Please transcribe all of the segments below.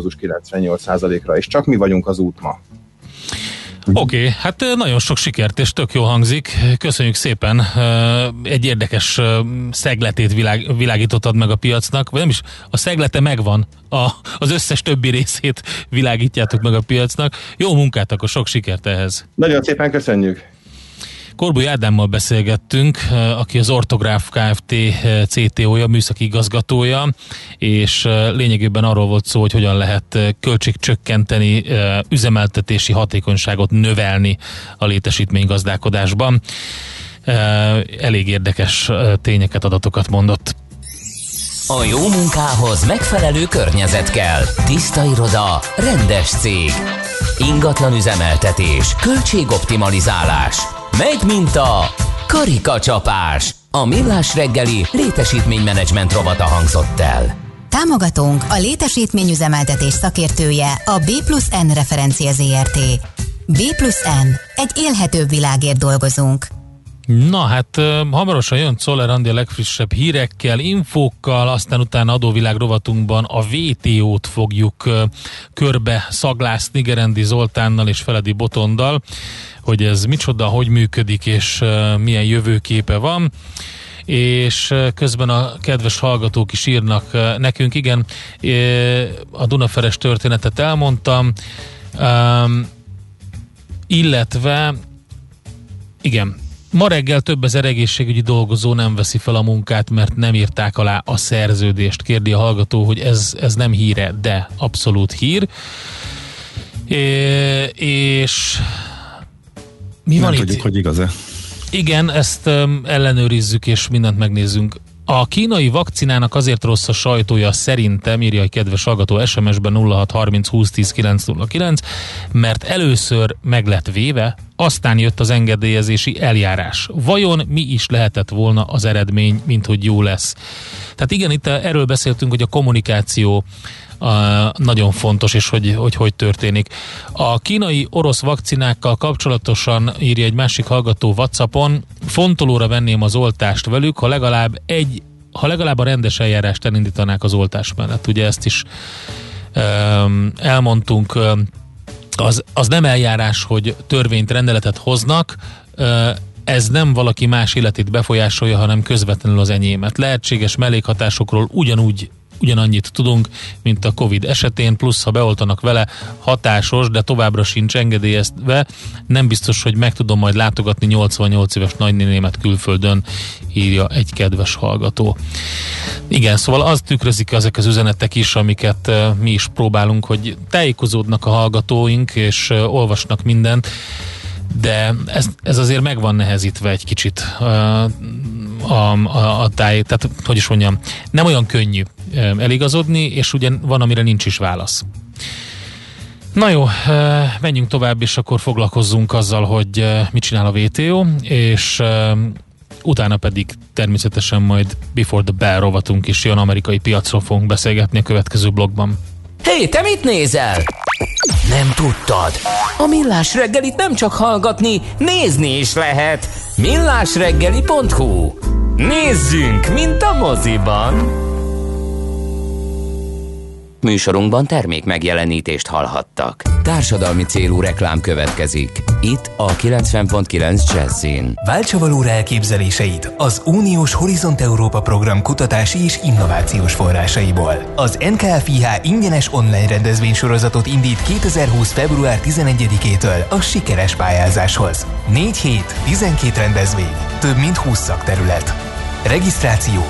tuberkulózus 98%-ra, és csak mi vagyunk az út ma. Oké, okay, hát nagyon sok sikert, és tök jó hangzik. Köszönjük szépen. Egy érdekes szegletét világ, világítottad meg a piacnak, vagy nem is, a szeglete megvan, a, az összes többi részét világítjátok meg a piacnak. Jó munkát, akkor sok sikert ehhez. Nagyon szépen köszönjük. Korbúj Ádámmal beszélgettünk, eh, aki az Ortográf Kft. Eh, CTO-ja, műszaki igazgatója, és eh, lényegében arról volt szó, hogy hogyan lehet költségcsökkenteni, üzemeltetési hatékonyságot növelni a létesítménygazdálkodásban. Elég érdekes tényeket, adatokat mondott. A jó munkához megfelelő környezet kell. Tiszta iroda, rendes cég. Ingatlan üzemeltetés, költségoptimalizálás – Megy, mint a karikacsapás. A millás reggeli létesítménymenedzsment rovata hangzott el. Támogatónk a létesítményüzemeltetés szakértője a B plusz N referencia ZRT. B plusz N. Egy élhetőbb világért dolgozunk. Na hát hamarosan jön Czoller Andi a legfrissebb hírekkel, infókkal, aztán utána adóvilág rovatunkban a VTO-t fogjuk körbe szaglászni Gerendi Zoltánnal és Feledi Botondal hogy ez micsoda, hogy működik, és milyen jövőképe van. És közben a kedves hallgatók is írnak nekünk, igen, a Dunaferes történetet elmondtam, illetve igen, Ma reggel több ezer egészségügyi dolgozó nem veszi fel a munkát, mert nem írták alá a szerződést. Kérdi a hallgató, hogy ez, ez nem híre, de abszolút hír. É, és mi Nem van tudjuk, itt? hogy igaz-e. Igen, ezt um, ellenőrizzük és mindent megnézzünk. A kínai vakcinának azért rossz a sajtója szerintem, írja egy kedves hallgató SMS-ben 0630 2010 909, mert először meg lett véve, aztán jött az engedélyezési eljárás. Vajon mi is lehetett volna az eredmény, mint hogy jó lesz? Tehát igen, itt erről beszéltünk, hogy a kommunikáció a, nagyon fontos, és hogy, hogy hogy történik. A kínai orosz vakcinákkal kapcsolatosan írja egy másik hallgató Whatsappon, fontolóra venném az oltást velük, ha legalább egy ha legalább a rendes eljárást elindítanák az oltás mellett. Ugye ezt is um, elmondtunk, az, az nem eljárás, hogy törvényt, rendeletet hoznak, ez nem valaki más életét befolyásolja, hanem közvetlenül az enyémet. Lehetséges mellékhatásokról ugyanúgy ugyanannyit tudunk, mint a Covid esetén, plusz ha beoltanak vele, hatásos, de továbbra sincs engedélyezve, nem biztos, hogy meg tudom majd látogatni 88 éves nagynénémet külföldön, írja egy kedves hallgató. Igen, szóval az tükrözik ezek az üzenetek is, amiket mi is próbálunk, hogy tájékozódnak a hallgatóink, és olvasnak mindent, de ez, ez azért meg van nehezítve egy kicsit a, a, a táj, tehát hogy is mondjam, nem olyan könnyű eligazodni, és ugye van, amire nincs is válasz. Na jó, menjünk tovább, és akkor foglalkozzunk azzal, hogy mit csinál a VTO, és utána pedig természetesen majd Before the Bell rovatunk is jön, amerikai piacról fogunk beszélgetni a következő blogban. Hé, hey, te mit nézel? Nem tudtad? A Millás reggelit nem csak hallgatni, nézni is lehet. millásreggeli.hu Nézzünk, mint a moziban! Műsorunkban termék megjelenítést hallhattak. Társadalmi célú reklám következik. Itt a 90.9 Jazzin. Váltsa valóra elképzeléseit az Uniós Horizont Európa program kutatási és innovációs forrásaiból. Az NKFIH ingyenes online rendezvénysorozatot indít 2020. február 11-től a sikeres pályázáshoz. 4 hét, 12 rendezvény, több mint 20 szakterület. Regisztráció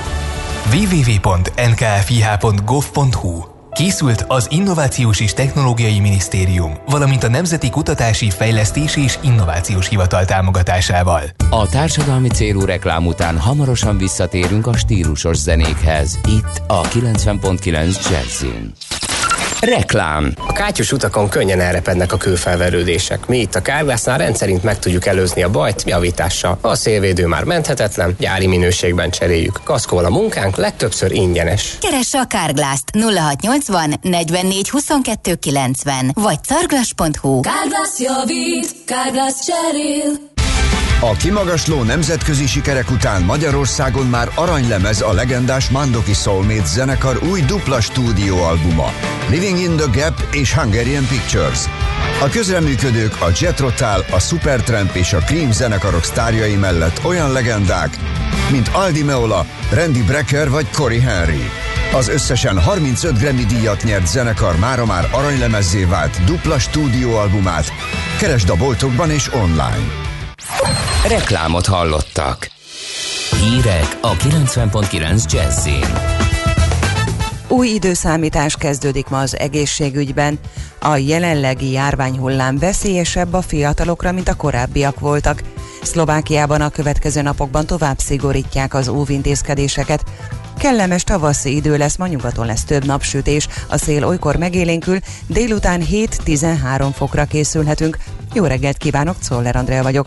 www.nkfih.gov.hu Készült az Innovációs és Technológiai Minisztérium, valamint a Nemzeti Kutatási, Fejlesztési és Innovációs Hivatal támogatásával. A társadalmi célú reklám után hamarosan visszatérünk a stílusos zenékhez. Itt a 90.9 Jazzin. Reklám. A kátyus utakon könnyen elrepednek a kőfelverődések. Mi itt a Kárglásznál rendszerint meg tudjuk előzni a bajt javítással. A szélvédő már menthetetlen, gyári minőségben cseréljük. Kaszkol a munkánk, legtöbbször ingyenes. Keresse a Kárglászt 0680 44 22 90 vagy carglass.hu Kárglász javít, Kárglász cserél. A kimagasló nemzetközi sikerek után Magyarországon már aranylemez a legendás Mandoki Soulmates zenekar új dupla stúdióalbuma. Living in the Gap és Hungarian Pictures. A közreműködők a Jet Rotal, a Supertramp és a Cream zenekarok sztárjai mellett olyan legendák, mint Aldi Meola, Randy Brecker vagy Cory Henry. Az összesen 35 Grammy díjat nyert zenekar mára már aranylemezzé vált dupla stúdióalbumát. Keresd a boltokban és online. Reklámot hallottak. Hírek a 90.9 Jazzin. Új időszámítás kezdődik ma az egészségügyben. A jelenlegi járványhullám veszélyesebb a fiatalokra, mint a korábbiak voltak. Szlovákiában a következő napokban tovább szigorítják az óvintézkedéseket. Kellemes tavaszi idő lesz, ma nyugaton lesz több napsütés, a szél olykor megélénkül, délután 7-13 fokra készülhetünk. Jó reggelt kívánok, Czoller Andrea vagyok.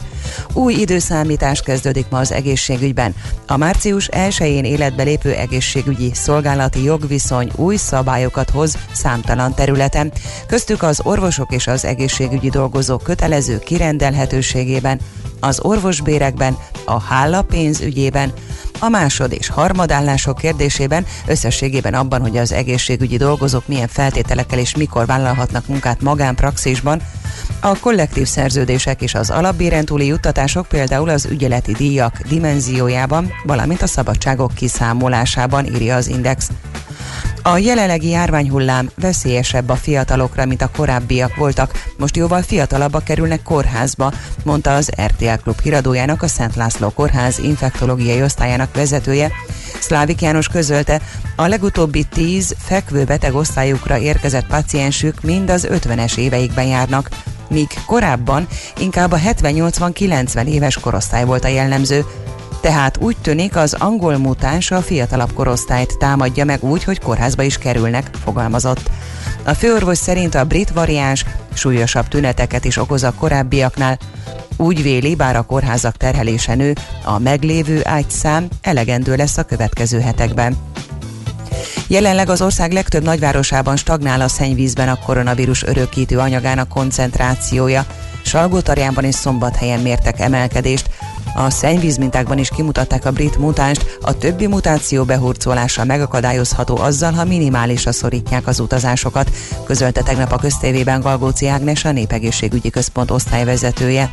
Új időszámítás kezdődik ma az egészségügyben. A március 1-én életbe lépő egészségügyi szolgálati jogviszony új szabályokat hoz számtalan területen. Köztük az orvosok és az egészségügyi dolgozók kötelező kirendelhetőségében, az orvosbérekben, a hálapénz ügyében, a másod és harmadállások kérdésében, összességében abban, hogy az egészségügyi dolgozók milyen feltételekkel és mikor vállalhatnak munkát magánpraxisban, a kollektív szerződések és az alapbéren túli juttatások például az ügyeleti díjak dimenziójában, valamint a szabadságok kiszámolásában írja az Index. A jelenlegi járványhullám veszélyesebb a fiatalokra, mint a korábbiak voltak. Most jóval fiatalabbak kerülnek kórházba, mondta az RTL Klub híradójának a Szent László Kórház infektológiai osztályának vezetője. Szlávik János közölte, a legutóbbi tíz fekvő beteg osztályukra érkezett paciensük mind az 50-es éveikben járnak míg korábban inkább a 70-80-90 éves korosztály volt a jellemző, tehát úgy tűnik az angol mutáns a fiatalabb korosztályt támadja meg úgy, hogy kórházba is kerülnek, fogalmazott. A főorvos szerint a brit variáns súlyosabb tüneteket is okoz a korábbiaknál, úgy véli, bár a kórházak terhelése nő, a meglévő ágyszám elegendő lesz a következő hetekben. Jelenleg az ország legtöbb nagyvárosában stagnál a szennyvízben a koronavírus örökítő anyagának koncentrációja. Salgótarjánban és Szombathelyen mértek emelkedést. A szennyvízmintákban is kimutatták a brit mutánst, a többi mutáció behurcolása megakadályozható azzal, ha minimálisra szorítják az utazásokat, közölte tegnap a köztévében Galgóci Ágnes, a Népegészségügyi Központ osztályvezetője.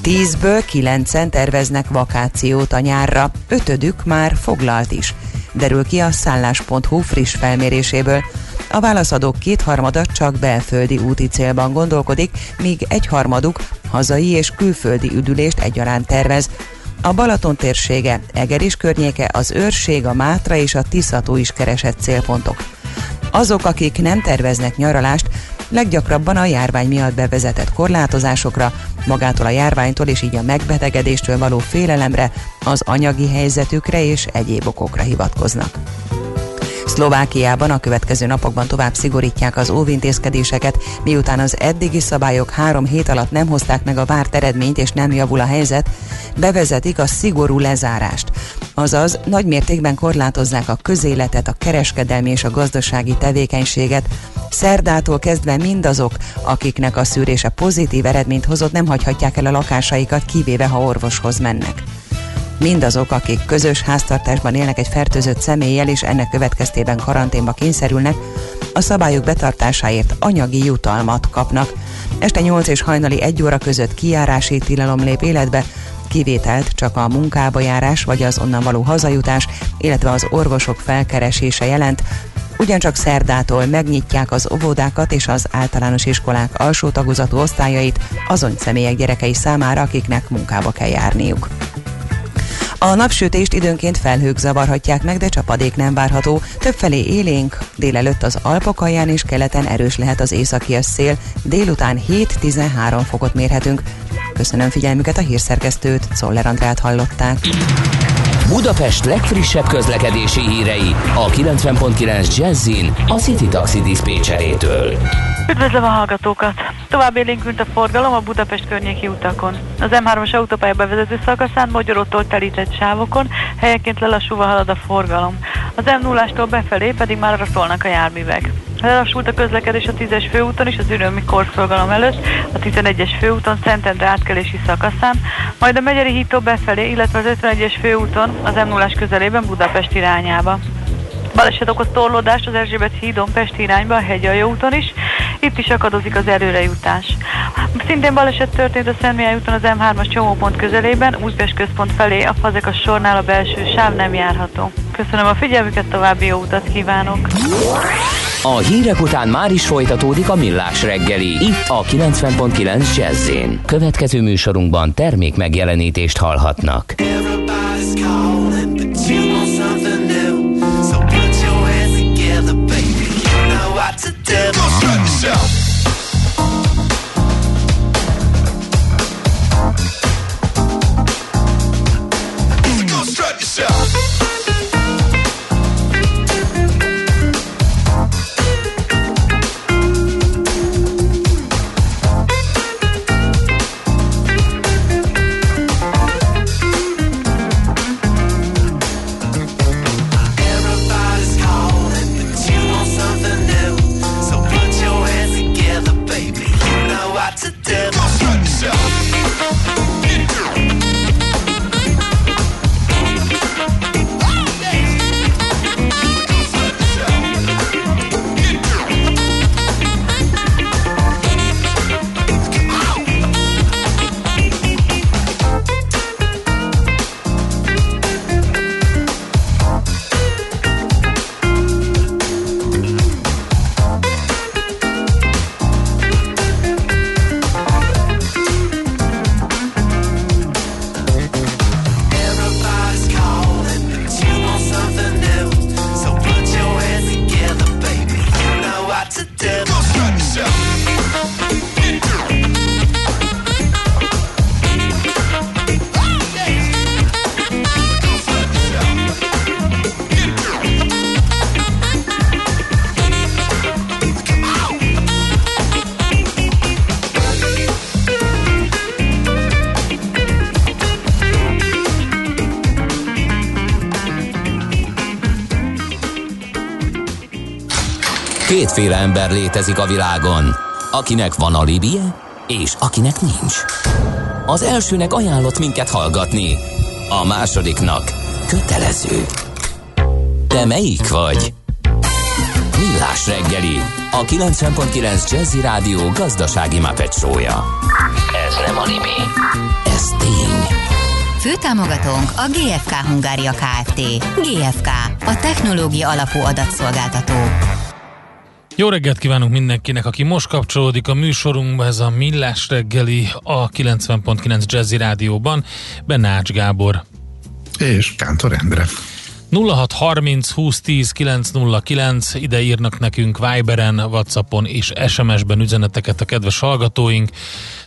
Tízből kilencen terveznek vakációt a nyárra, ötödük már foglalt is derül ki a szállás.hu friss felméréséből. A válaszadók kétharmada csak belföldi úti célban gondolkodik, míg egyharmaduk hazai és külföldi üdülést egyaránt tervez. A Balaton térsége, Egeris környéke, az Őrség, a Mátra és a Tiszató is keresett célpontok. Azok, akik nem terveznek nyaralást, leggyakrabban a járvány miatt bevezetett korlátozásokra, magától a járványtól és így a megbetegedéstől való félelemre, az anyagi helyzetükre és egyéb okokra hivatkoznak. Szlovákiában a következő napokban tovább szigorítják az óvintézkedéseket, miután az eddigi szabályok három hét alatt nem hozták meg a várt eredményt és nem javul a helyzet, bevezetik a szigorú lezárást. Azaz nagy mértékben korlátozzák a közéletet, a kereskedelmi és a gazdasági tevékenységet. Szerdától kezdve mindazok, akiknek a szűrése pozitív eredményt hozott, nem hagyhatják el a lakásaikat, kivéve ha orvoshoz mennek. Mindazok, akik közös háztartásban élnek egy fertőzött személlyel és ennek következtében karanténba kényszerülnek, a szabályok betartásáért anyagi jutalmat kapnak. Este 8 és hajnali 1 óra között kijárási tilalom lép életbe, kivételt csak a munkába járás vagy az onnan való hazajutás, illetve az orvosok felkeresése jelent, Ugyancsak szerdától megnyitják az óvodákat és az általános iskolák alsó tagozatú osztályait azon személyek gyerekei számára, akiknek munkába kell járniuk. A napsütést időnként felhők zavarhatják meg, de csapadék nem várható. Többfelé élénk, délelőtt az Alpok alján és keleten erős lehet az északi szél, délután 7-13 fokot mérhetünk. Köszönöm figyelmüket a hírszerkesztőt, Szoller Andrát hallották. Budapest legfrissebb közlekedési hírei a 90.9 Jazzin a City Taxi Dispécsejétől. Üdvözlöm a hallgatókat! Tovább élénkült a forgalom a Budapest környéki utakon. Az M3-as autópálya bevezető szakaszán Magyarótól telített sávokon helyenként lelassulva halad a forgalom. Az M0-ástól befelé pedig már szólnak a járművek. Lelassult a közlekedés a 10-es főúton és az ürömi korszolgalom előtt, a 11-es főúton Szentendre átkelési szakaszán, majd a Megyeri hídtól befelé, illetve az 51-es főúton az m 0 közelében Budapest irányába. Baleset okoz torlódást az Erzsébet hídon Pest irányba, a Hegyalja úton is. Itt is akadozik az előrejutás. Szintén baleset történt a Szentmihály úton az M3-as csomópont közelében, Újpest központ felé a Fazekas sornál a belső sáv nem járható. Köszönöm a figyelmüket, további jó utat kívánok! A hírek után már is folytatódik a millás reggeli, itt a 90.9 jazz Következő műsorunkban termék megjelenítést hallhatnak. Everybody's Kétféle ember létezik a világon, akinek van alibije, és akinek nincs. Az elsőnek ajánlott minket hallgatni, a másodiknak kötelező. Te melyik vagy? Millás reggeli, a 90.9 Jazzy Rádió gazdasági mapetsója. Ez nem animi, ez tény. Főtámogatónk a GFK Hungária Kft. GFK, a technológia alapú adatszolgáltató. Jó reggelt kívánunk mindenkinek, aki most kapcsolódik a műsorunkba, ez a Millás reggeli a 90.9 Jazzy Rádióban, Benne Ács Gábor. És Kántor Endre. 0630 2010 909, ide írnak nekünk Viberen, Whatsappon és SMS-ben üzeneteket a kedves hallgatóink,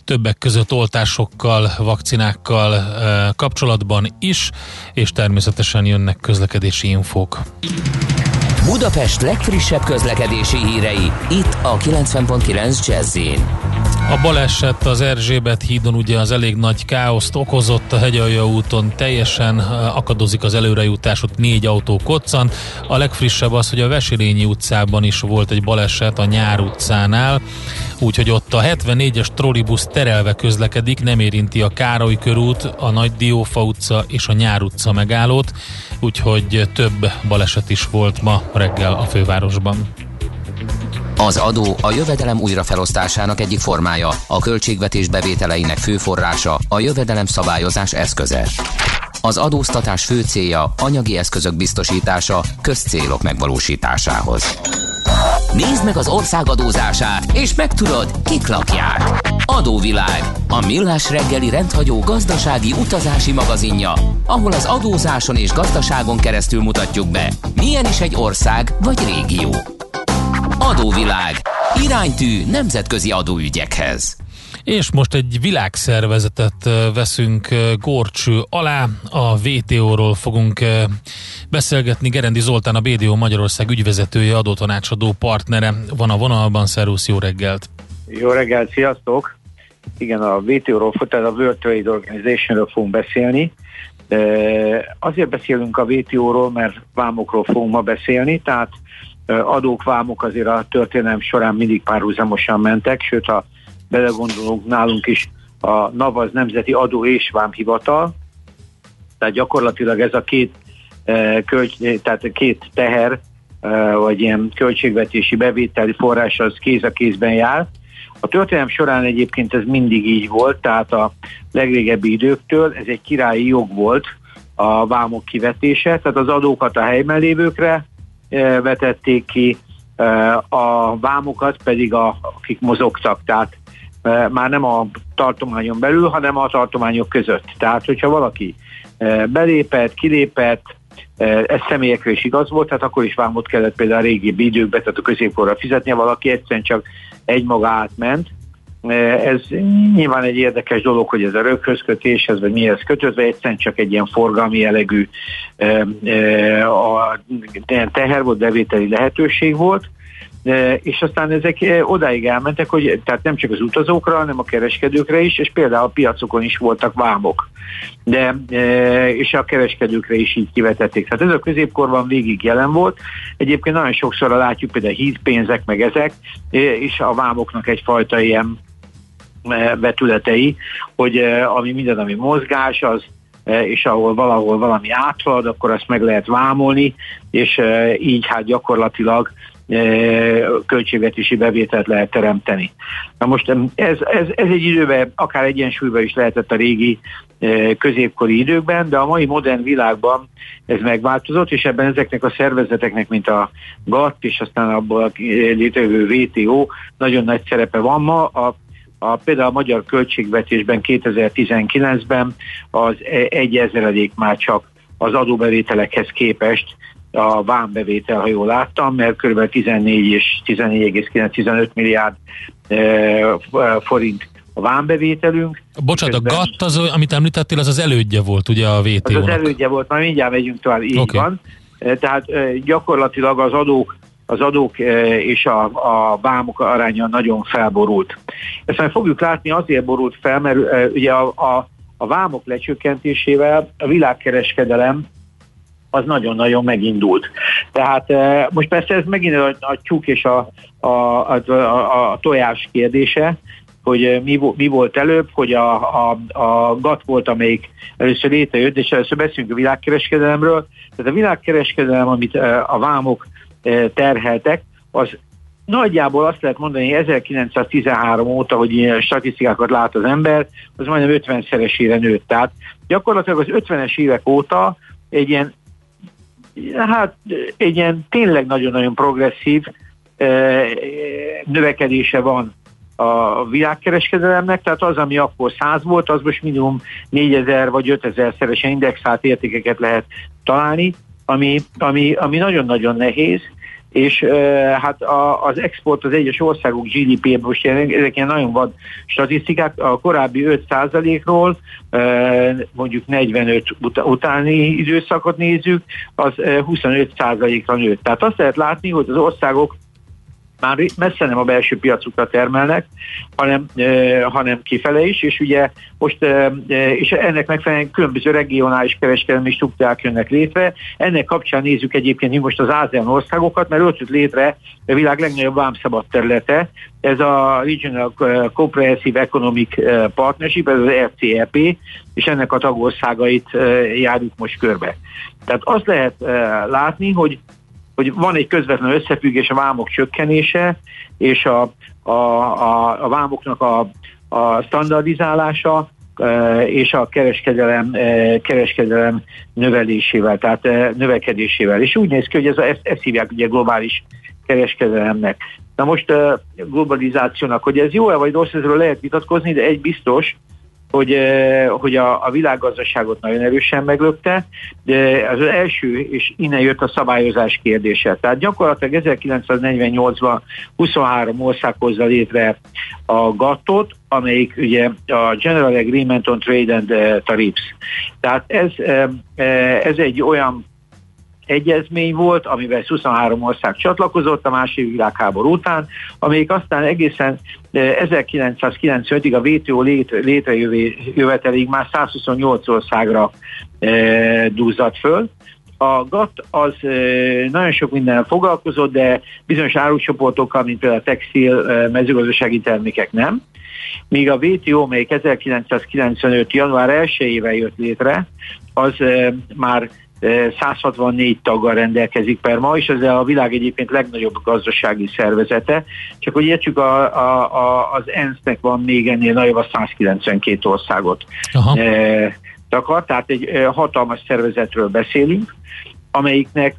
többek között oltásokkal, vakcinákkal e, kapcsolatban is, és természetesen jönnek közlekedési infók. Budapest legfrissebb közlekedési hírei, itt a 90.9 jazz a baleset az Erzsébet hídon ugye az elég nagy káoszt okozott a Hegyalja úton, teljesen akadozik az előrejutás, ott négy autó koccan. A legfrissebb az, hogy a Veselényi utcában is volt egy baleset a Nyár utcánál, úgyhogy ott a 74-es trollibusz terelve közlekedik, nem érinti a Károly körút, a Nagy Diófa utca és a Nyár utca megállót, úgyhogy több baleset is volt ma reggel a fővárosban. Az adó a jövedelem újrafelosztásának egyik formája, a költségvetés bevételeinek fő forrása, a jövedelem szabályozás eszköze. Az adóztatás fő célja anyagi eszközök biztosítása közcélok megvalósításához. Nézd meg az ország adózását, és megtudod, kik lakják. Adóvilág, a millás reggeli rendhagyó gazdasági utazási magazinja, ahol az adózáson és gazdaságon keresztül mutatjuk be, milyen is egy ország vagy régió. Adóvilág. Iránytű nemzetközi adóügyekhez. És most egy világszervezetet veszünk gorcső alá. A VTO-ról fogunk beszélgetni. Gerendi Zoltán, a BDO Magyarország ügyvezetője, adótanácsadó partnere van a vonalban. Szervusz, jó reggelt! Jó reggelt, sziasztok! Igen, a WTO-ról, tehát a World Trade Organization-ről fogunk beszélni. Azért beszélünk a WTO-ról, mert vámokról fogunk ma beszélni, tehát adók, vámok azért a történelem során mindig párhuzamosan mentek, sőt, ha belegondolunk nálunk is, a NAV az Nemzeti Adó és Vámhivatal, tehát gyakorlatilag ez a két, kölcs, tehát két teher vagy ilyen költségvetési bevételi forrás az kéz a kézben jár. A történelem során egyébként ez mindig így volt, tehát a legrégebbi időktől ez egy királyi jog volt a vámok kivetése, tehát az adókat a helyben lévőkre vetették ki, a vámokat pedig a, akik mozogtak, tehát már nem a tartományon belül, hanem a tartományok között. Tehát, hogyha valaki belépett, kilépett, ez személyekre is igaz volt, tehát akkor is vámot kellett például a régi időkben, tehát a középkorra fizetnie, valaki egyszerűen csak egymaga átment. Ez nyilván egy érdekes dolog, hogy ez a röghözkötéshez, vagy mihez kötözve, egyszerűen csak egy ilyen forgalmi jellegű a, teher volt, bevételi lehetőség volt, és aztán ezek odáig elmentek, hogy tehát nem csak az utazókra, hanem a kereskedőkre is, és például a piacokon is voltak vámok. De, és a kereskedőkre is így kivetették. Tehát ez a középkorban végig jelen volt. Egyébként nagyon sokszor látjuk például hídpénzek, meg ezek, és a vámoknak egyfajta ilyen vetületei, hogy ami minden, ami mozgás, az és ahol valahol valami áthalad, akkor azt meg lehet vámolni, és így hát gyakorlatilag költségvetési bevételt lehet teremteni. Na most ez, ez, ez egy időben akár egyensúlyban is lehetett a régi középkori időkben, de a mai modern világban ez megváltozott, és ebben ezeknek a szervezeteknek, mint a GATT, és aztán abból a létrejövő WTO nagyon nagy szerepe van ma. A, a, például a magyar költségvetésben 2019-ben az egy ezeredék már csak az adóbevételekhez képest a vámbevétel, ha jól láttam, mert kb. 14 és 14,9-15 milliárd e, forint a vámbevételünk. Bocsánat, a GATT, az, amit említettél, az az elődje volt ugye a WTO-nak. Az az elődje volt, majd mindjárt megyünk tovább, így okay. van. E, tehát e, gyakorlatilag az adók az adók és a, a vámok aránya nagyon felborult. Ezt majd fogjuk látni, azért borult fel, mert ugye a, a, a vámok lecsökkentésével a világkereskedelem az nagyon-nagyon megindult. Tehát e, most persze ez megint a, a tyúk és a, a, a, a, a tojás kérdése, hogy mi, mi volt előbb, hogy a, a, a GATT volt, amelyik először létrejött, és először beszélünk a világkereskedelemről. Tehát a világkereskedelem, amit a vámok terheltek, az nagyjából azt lehet mondani, hogy 1913 óta, hogy ilyen statisztikákat lát az ember, az majdnem 50-szeresére nőtt. Tehát gyakorlatilag az 50-es évek óta egy ilyen hát egy ilyen tényleg nagyon-nagyon progresszív növekedése van a világkereskedelemnek, tehát az, ami akkor 100 volt, az most minimum 4000 vagy 5000 szeresen indexált értékeket lehet találni, ami, ami, ami nagyon-nagyon nehéz, és hát a, az export az egyes országok GDP, most ezek ilyen nagyon vad statisztikák, a korábbi 5%-ról mondjuk 45 ut- utáni időszakot nézzük, az 25%-ra nőtt. Tehát azt lehet látni, hogy az országok már messze nem a belső piacukra termelnek, hanem, hanem kifele is, és ugye most, és ennek megfelelően különböző regionális kereskedelmi struktúrák jönnek létre. Ennek kapcsán nézzük egyébként mi most az ASEAN országokat, mert ott jött létre a világ legnagyobb vámszabad területe, ez a Regional Comprehensive Economic Partnership, ez az RCEP, és ennek a tagországait járjuk most körbe. Tehát azt lehet látni, hogy hogy van egy közvetlen összefüggés a vámok csökkenése és a, a, a, a vámoknak a, a standardizálása e, és a kereskedelem, e, kereskedelem növelésével, tehát e, növekedésével. És úgy néz ki, hogy ez ezt, ezt hívják ugye globális kereskedelemnek. Na most globalizációnak, hogy ez jó-e vagy rossz, ezről lehet vitatkozni, de egy biztos, hogy, hogy a, a világgazdaságot nagyon erősen meglökte, de az első, és innen jött a szabályozás kérdése. Tehát gyakorlatilag 1948-ban 23 ország hozza létre a GATT-ot, amelyik ugye a General Agreement on Trade and Tariffs. Tehát ez, ez egy olyan egyezmény volt, amivel 23 ország csatlakozott a második világháború után, amelyik aztán egészen 1995-ig a WTO létrejöveteléig már 128 országra e, dúzzadt föl. A GATT az e, nagyon sok minden foglalkozott, de bizonyos árucsoportokkal, mint például a textil, mezőgazdasági termékek nem. Míg a WTO, melyik 1995. január 1-ével jött létre, az már 164 taggal rendelkezik per ma, és ez a világ egyébként legnagyobb gazdasági szervezete. Csak hogy értsük, a, a, a, az ENSZ-nek van még ennél nagyobb a 192 országot Aha. takar, tehát egy hatalmas szervezetről beszélünk, amelyiknek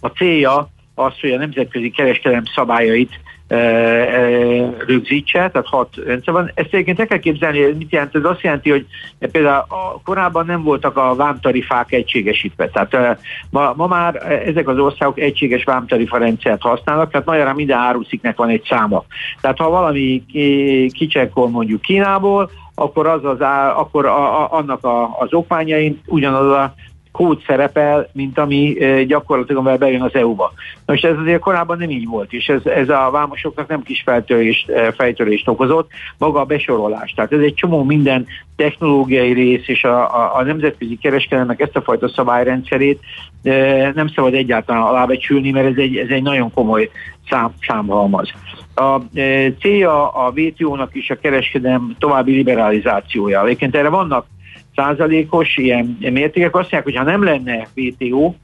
a célja az, hogy a nemzetközi kereskedelem szabályait rögzítse, tehát hat rendszer van. Ezt egyébként el kell képzelni, mit jelent? Ez azt jelenti, hogy például a, korábban nem voltak a vámtarifák egységesítve. Tehát ma, ma már ezek az országok egységes vámtarifa rendszert használnak, tehát magyarán minden árusziknek van egy száma. Tehát ha valami kicsekkol mondjuk Kínából, akkor az az á, akkor a, a, annak a, az okmányain ugyanaz a kód szerepel, mint ami gyakorlatilag amivel bejön az EU-ba. Most ez azért korábban nem így volt, és ez, ez a vámosoknak nem kis feltörést, fejtörést okozott, maga a besorolás. Tehát ez egy csomó minden technológiai rész, és a, a, a nemzetközi kereskedelmek ezt a fajta szabályrendszerét nem szabad egyáltalán alábecsülni, mert ez egy, ez egy nagyon komoly szám, számhalmaz. A célja a WTO-nak is a kereskedelem további liberalizációja. Egyébként erre vannak százalékos ilyen mértékek. Azt mondják, hogy ha nem lenne VTO,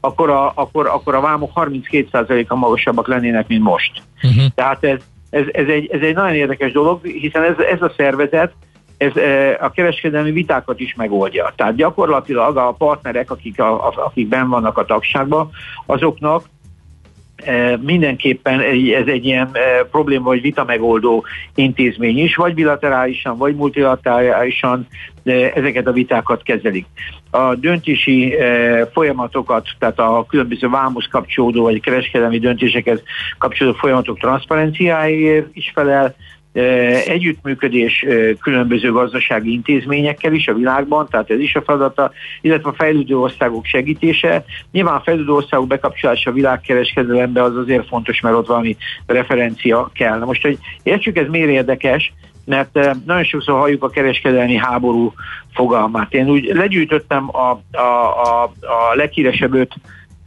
akkor a, akkor, akkor a vámok 32% a magasabbak lennének, mint most. Uh-huh. Tehát ez, ez, ez, egy, ez egy nagyon érdekes dolog, hiszen ez, ez a szervezet ez a kereskedelmi vitákat is megoldja. Tehát gyakorlatilag a partnerek, akik, a, akik benn vannak a tagságban, azoknak mindenképpen ez egy ilyen probléma vagy vita megoldó intézmény is, vagy bilaterálisan, vagy multilaterálisan ezeket a vitákat kezelik. A döntési folyamatokat, tehát a különböző vámos kapcsolódó, vagy kereskedelmi döntésekhez kapcsolódó folyamatok transzparenciáért is felel, együttműködés különböző gazdasági intézményekkel is a világban, tehát ez is a feladata, illetve a fejlődő országok segítése. Nyilván a fejlődő országok bekapcsolása a világkereskedelembe az azért fontos, mert ott valami referencia kell. Most, hogy értsük, ez miért érdekes, mert nagyon sokszor halljuk a kereskedelmi háború fogalmát. Én úgy legyűjtöttem a, a, a, a leghíresebb öt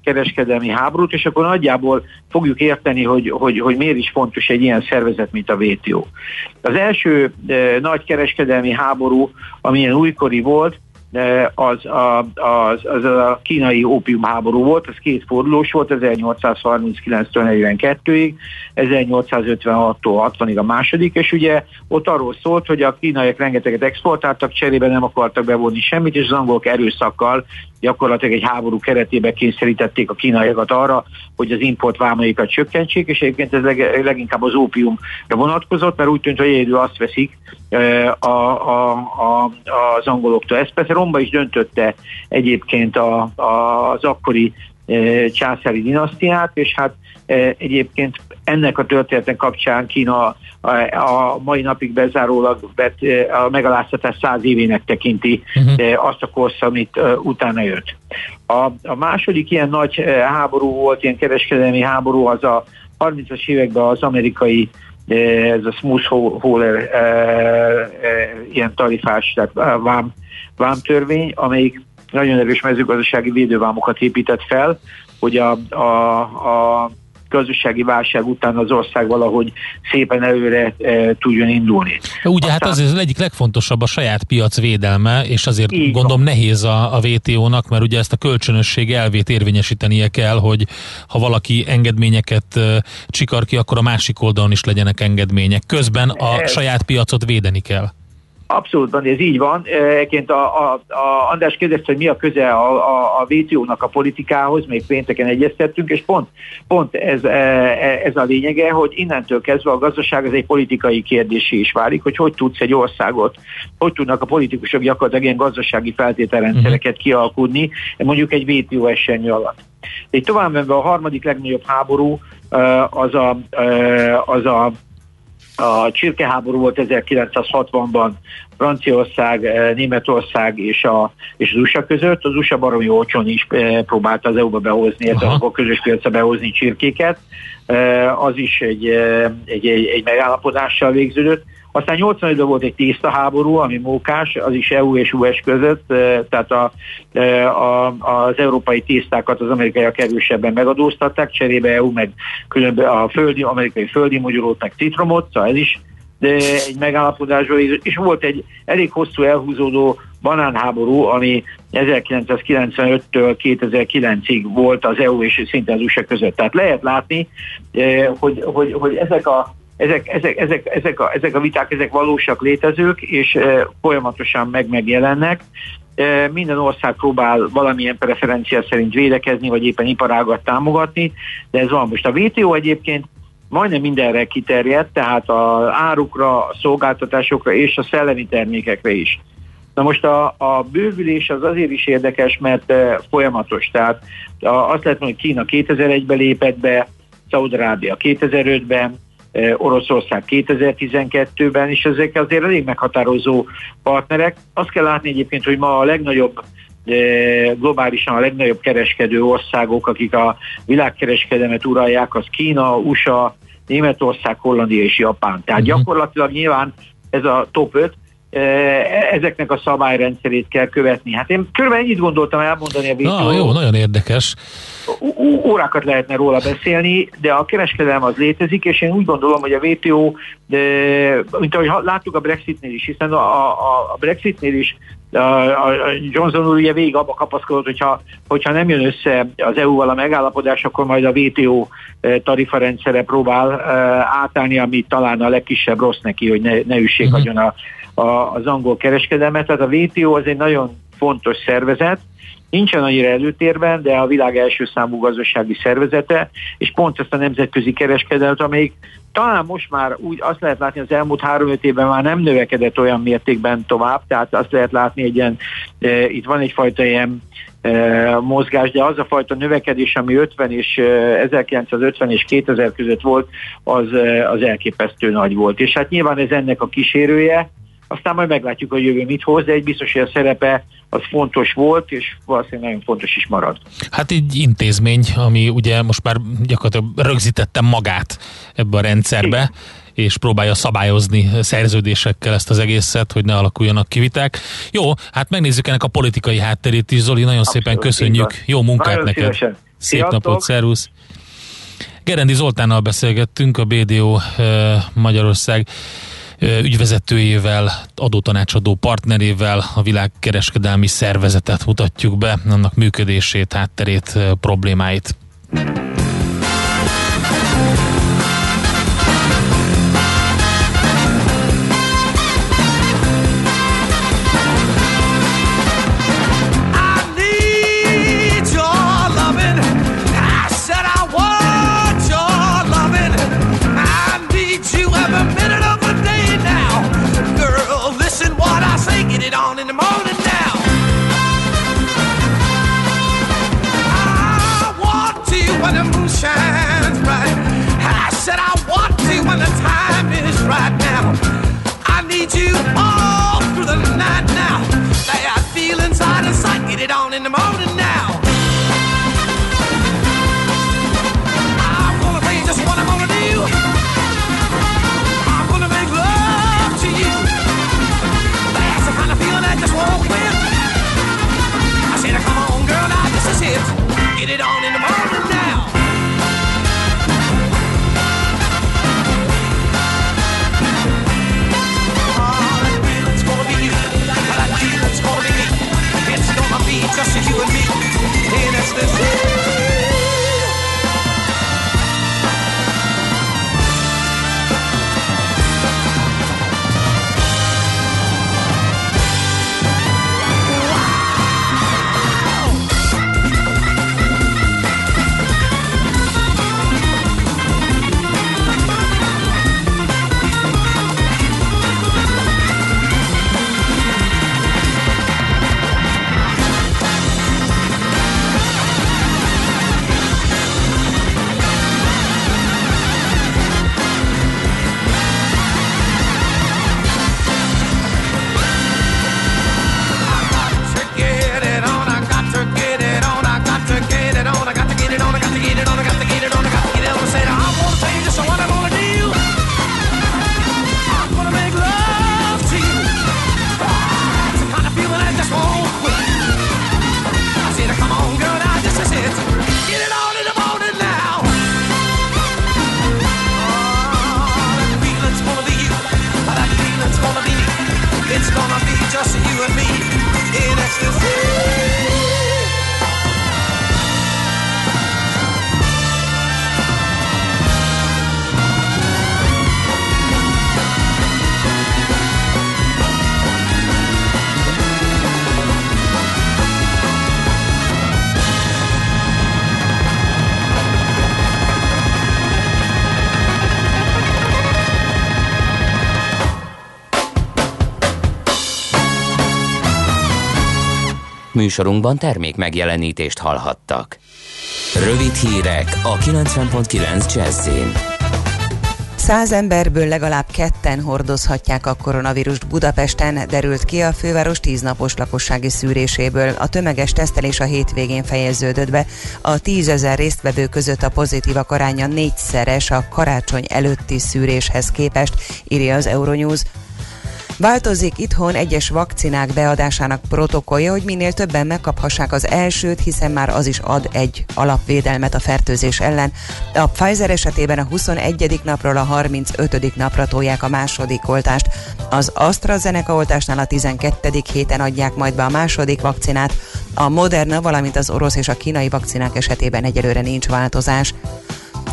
kereskedelmi háborút, és akkor nagyjából fogjuk érteni, hogy, hogy, hogy miért is fontos egy ilyen szervezet, mint a WTO. Az első eh, nagy kereskedelmi háború, amilyen újkori volt, az a, az, az a kínai ópiumháború volt, ez két fordulós volt, 1839-től 42-ig, 1856-tól 60-ig a második, és ugye ott arról szólt, hogy a kínaiak rengeteget exportáltak, cserébe nem akartak bevonni semmit, és az angolok erőszakkal gyakorlatilag egy háború keretében kényszerítették a kínaiakat arra, hogy az import vámaikat csökkentsék, és egyébként ez leg, leginkább az ópiumra vonatkozott, mert úgy tűnt, hogy egyedül azt veszik a, a, a, az angoloktól. Ez persze romba is döntötte egyébként a, a, az akkori császári dinasztiát, és hát egyébként ennek a történetek kapcsán Kína a mai napig bezárólag bet, a megaláztatás száz évének tekinti uh-huh. azt a korsz, amit utána jött. A, a második ilyen nagy háború volt, ilyen kereskedelmi háború, az a 30-as években az amerikai ez a smooth hauler e, e, ilyen tarifás, tehát vám, vámtörvény, amelyik nagyon erős mezőgazdasági védővámokat épített fel, hogy a, a, a gazdasági válság után az ország valahogy szépen előre e, tudjon indulni. Ugye Aztán, hát az az egyik legfontosabb a saját piac védelme, és azért gondolom van. nehéz a, a WTO-nak, mert ugye ezt a kölcsönösség elvét érvényesítenie kell, hogy ha valaki engedményeket e, csikar ki, akkor a másik oldalon is legyenek engedmények. Közben a ez, saját piacot védeni kell. Abszolút, ez így van. Egyébként a, a, a András kérdezte, hogy mi a köze a, a, a WTO-nak a politikához, még pénteken egyeztettünk, és pont, pont ez, e, e, ez a lényege, hogy innentől kezdve a gazdaság az egy politikai kérdésé is válik, hogy hogy tudsz egy országot, hogy tudnak a politikusok gyakorlatilag ilyen gazdasági feltételrendszereket mhm. kialkudni, mondjuk egy WTO esernyő alatt. Egy tovább a harmadik legnagyobb háború az a, az a a csirkeháború volt 1960-ban Franciaország, eh, Németország és, a, és az USA között. Az USA baromi olcsón is eh, próbálta az EU-ba behozni, a közös piacra behozni csirkéket. Eh, az is egy, egy, egy, egy megállapodással végződött. Aztán 85-ben volt egy tészta háború, ami mókás, az is EU és US között, tehát a, a, az európai tésztákat az amerikaiak erősebben megadóztatták, cserébe EU meg különböző a földi, amerikai földi magyarót, meg citromot, szóval ez is de egy megállapodásról, és volt egy elég hosszú elhúzódó banánháború, ami 1995-től 2009-ig volt az EU és szinte az USA között. Tehát lehet látni, hogy, hogy, hogy ezek a ezek, ezek, ezek, ezek, a, ezek a viták, ezek valósak létezők, és folyamatosan meg megjelennek. Minden ország próbál valamilyen preferencia szerint védekezni, vagy éppen iparágat támogatni, de ez van. Most a WTO egyébként majdnem mindenre kiterjedt, tehát a árukra, a szolgáltatásokra és a szellemi termékekre is. Na most a, a bővülés az azért is érdekes, mert folyamatos. Tehát azt lehet mondani, hogy Kína 2001-ben lépett be, Szaudarábia 2005-ben, Oroszország 2012-ben, és ezek azért elég meghatározó partnerek. Azt kell látni egyébként, hogy ma a legnagyobb globálisan a legnagyobb kereskedő országok, akik a világkereskedelmet uralják, az Kína, USA, Németország, Hollandia és Japán. Tehát uh-huh. gyakorlatilag nyilván ez a top 5, ezeknek a szabályrendszerét kell követni. Hát én körülbelül ennyit gondoltam elmondani a videó. Na, jó, nagyon érdekes. Órákat lehetne róla beszélni, de a kereskedelem az létezik, és én úgy gondolom, hogy a WTO, de, mint ahogy láttuk a Brexitnél is, hiszen a, a, a Brexitnél is Johnson úr ugye végig abba kapaszkodott, hogyha, hogyha nem jön össze az EU-val a megállapodás, akkor majd a WTO tarifarendszere próbál átállni, ami talán a legkisebb rossz neki, hogy ne, ne üssék uh-huh. agyon a, a, az angol kereskedelmet. Tehát a WTO az egy nagyon fontos szervezet, nincsen annyira előtérben, de a világ első számú gazdasági szervezete, és pont ezt a nemzetközi kereskedelmet, amelyik talán most már úgy azt lehet látni, az elmúlt három-öt évben már nem növekedett olyan mértékben tovább, tehát azt lehet látni egy ilyen, e, itt van egyfajta ilyen e, mozgás, de az a fajta növekedés, ami 50 és e, 1950 és 2000 között volt, az, e, az elképesztő nagy volt. És hát nyilván ez ennek a kísérője, aztán majd meglátjuk, hogy jövő mit hoz, de egy biztos, hogy a szerepe az fontos volt, és valószínűleg nagyon fontos is marad. Hát egy intézmény, ami ugye most már gyakorlatilag rögzítette magát ebbe a rendszerbe, Igen és próbálja szabályozni szerződésekkel ezt az egészet, hogy ne alakuljanak kiviták. Jó, hát megnézzük ennek a politikai hátterét is, Zoli, nagyon Abszolút, szépen köszönjük. Jó munkát nagyon neked. Szívesen. Szép Sziasztok. napot, szervusz. Gerendi Zoltánnal beszélgettünk, a BDO eh, Magyarország ügyvezetőjével, adótanácsadó partnerével a világkereskedelmi szervezetet mutatjuk be, annak működését, hátterét, problémáit. the time is right now. I need you all through the night now. Feel inside and sight, get it on in the morning. Műsorunkban termék megjelenítést hallhattak. Rövid hírek a 90.9 Jazzin. Száz emberből legalább ketten hordozhatják a koronavírust Budapesten, derült ki a főváros tíznapos lakossági szűréséből. A tömeges tesztelés a hétvégén fejeződött be. A tízezer résztvevő között a pozitívak aránya négyszeres a karácsony előtti szűréshez képest, írja az Euronews. Változik itthon egyes vakcinák beadásának protokollja, hogy minél többen megkaphassák az elsőt, hiszen már az is ad egy alapvédelmet a fertőzés ellen. A Pfizer esetében a 21. napról a 35. napra tolják a második oltást. Az AstraZeneca oltásnál a 12. héten adják majd be a második vakcinát. A Moderna, valamint az orosz és a kínai vakcinák esetében egyelőre nincs változás.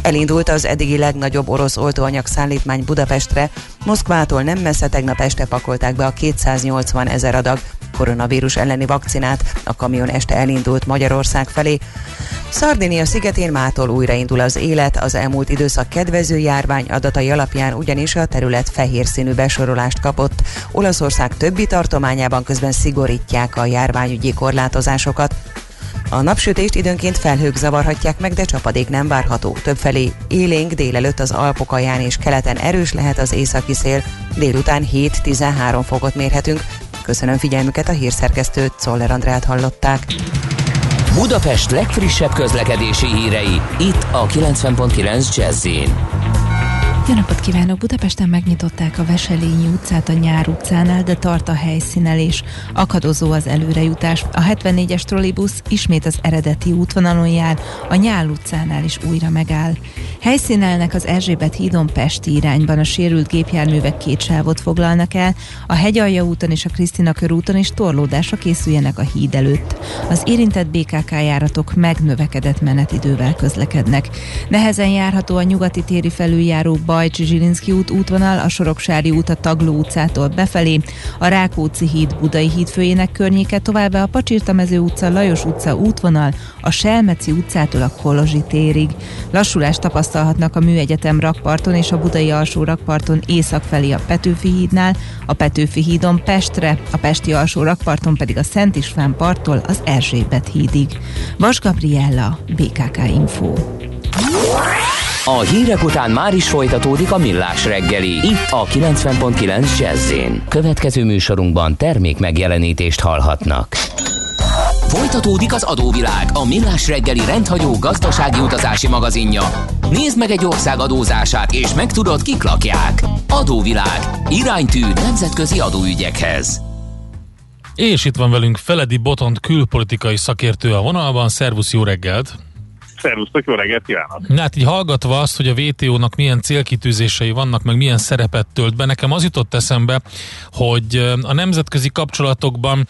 Elindult az eddigi legnagyobb orosz oltóanyag szállítmány Budapestre. Moszkvától nem messze tegnap este pakolták be a 280 ezer adag koronavírus elleni vakcinát. A kamion este elindult Magyarország felé. Szardinia szigetén mától újraindul az élet, az elmúlt időszak kedvező járvány adatai alapján ugyanis a terület fehér színű besorolást kapott. Olaszország többi tartományában közben szigorítják a járványügyi korlátozásokat. A napsütést időnként felhők zavarhatják meg, de csapadék nem várható. Többfelé élénk délelőtt az Alpok alján és keleten erős lehet az északi szél. Délután 7-13 fokot mérhetünk. Köszönöm figyelmüket a hírszerkesztőt, Czoller Andrát hallották. Budapest legfrissebb közlekedési hírei, itt a 90.9 jazz jó napot kívánok! Budapesten megnyitották a Veselényi utcát a Nyár utcánál, de tart a helyszínelés. Akadozó az előrejutás. A 74-es trollibusz ismét az eredeti útvonalon jár, a Nyál utcánál is újra megáll. Helyszínelnek az Erzsébet hídon Pesti irányban. A sérült gépjárművek két sávot foglalnak el, a Hegyalja úton és a Krisztina körúton is torlódásra készüljenek a híd előtt. Az érintett BKK járatok megnövekedett menetidővel közlekednek. Nehezen járható a nyugati téri felüljáró Bajcsi Zsilinszki út útvonal, a Soroksári út a Tagló utcától befelé, a Rákóczi híd Budai híd főjének környéke, továbbá a Pacsirtamező utca, Lajos utca útvonal, a Selmeci utcától a Kolozsi térig. Lassulást tapasztalhatnak a Műegyetem rakparton és a Budai alsó rakparton észak felé a Petőfi hídnál, a Petőfi hídon Pestre, a Pesti alsó rakparton pedig a Szent István parttól az Erzsébet hídig. Vas Gabriella, BKK Info. A hírek után már is folytatódik a millás reggeli. Itt a 90.9 jazz Következő műsorunkban termék megjelenítést hallhatnak. Folytatódik az adóvilág, a millás reggeli rendhagyó gazdasági utazási magazinja. Nézd meg egy ország adózását, és megtudod, kik lakják. Adóvilág. Iránytű nemzetközi adóügyekhez. És itt van velünk Feledi Botont külpolitikai szakértő a vonalban. Szervusz, jó reggelt! Szervusztok, jó reggelt kívánok! Hát így hallgatva azt, hogy a WTO-nak milyen célkitűzései vannak, meg milyen szerepet tölt be, nekem az jutott eszembe, hogy a nemzetközi kapcsolatokban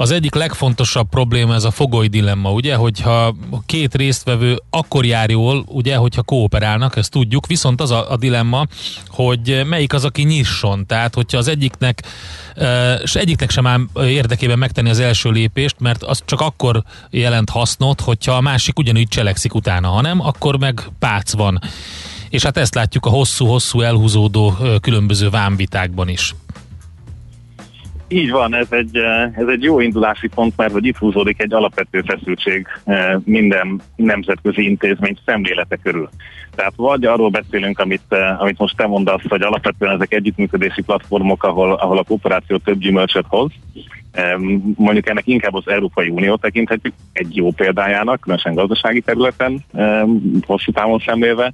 az egyik legfontosabb probléma ez a fogoly dilemma, ugye, hogyha két résztvevő akkor jár jól, ugye, hogyha kooperálnak, ezt tudjuk, viszont az a, a dilemma, hogy melyik az, aki nyisson, tehát hogyha az egyiknek, és egyiknek sem áll érdekében megtenni az első lépést, mert az csak akkor jelent hasznot, hogyha a másik ugyanúgy cselekszik utána, hanem akkor meg pác van. És hát ezt látjuk a hosszú-hosszú elhúzódó különböző vámvitákban is. Így van, ez egy, eh, ez egy jó indulási pont, mert hogy itt húzódik egy alapvető feszültség eh, minden nemzetközi intézmény szemlélete körül. Tehát vagy arról beszélünk, amit, eh, amit most te mondasz, hogy alapvetően ezek együttműködési platformok, ahol, ahol a kooperáció több gyümölcsöt hoz, mondjuk ennek inkább az Európai Unió tekinthetjük egy jó példájának, különösen gazdasági területen, hosszú távon szemlélve,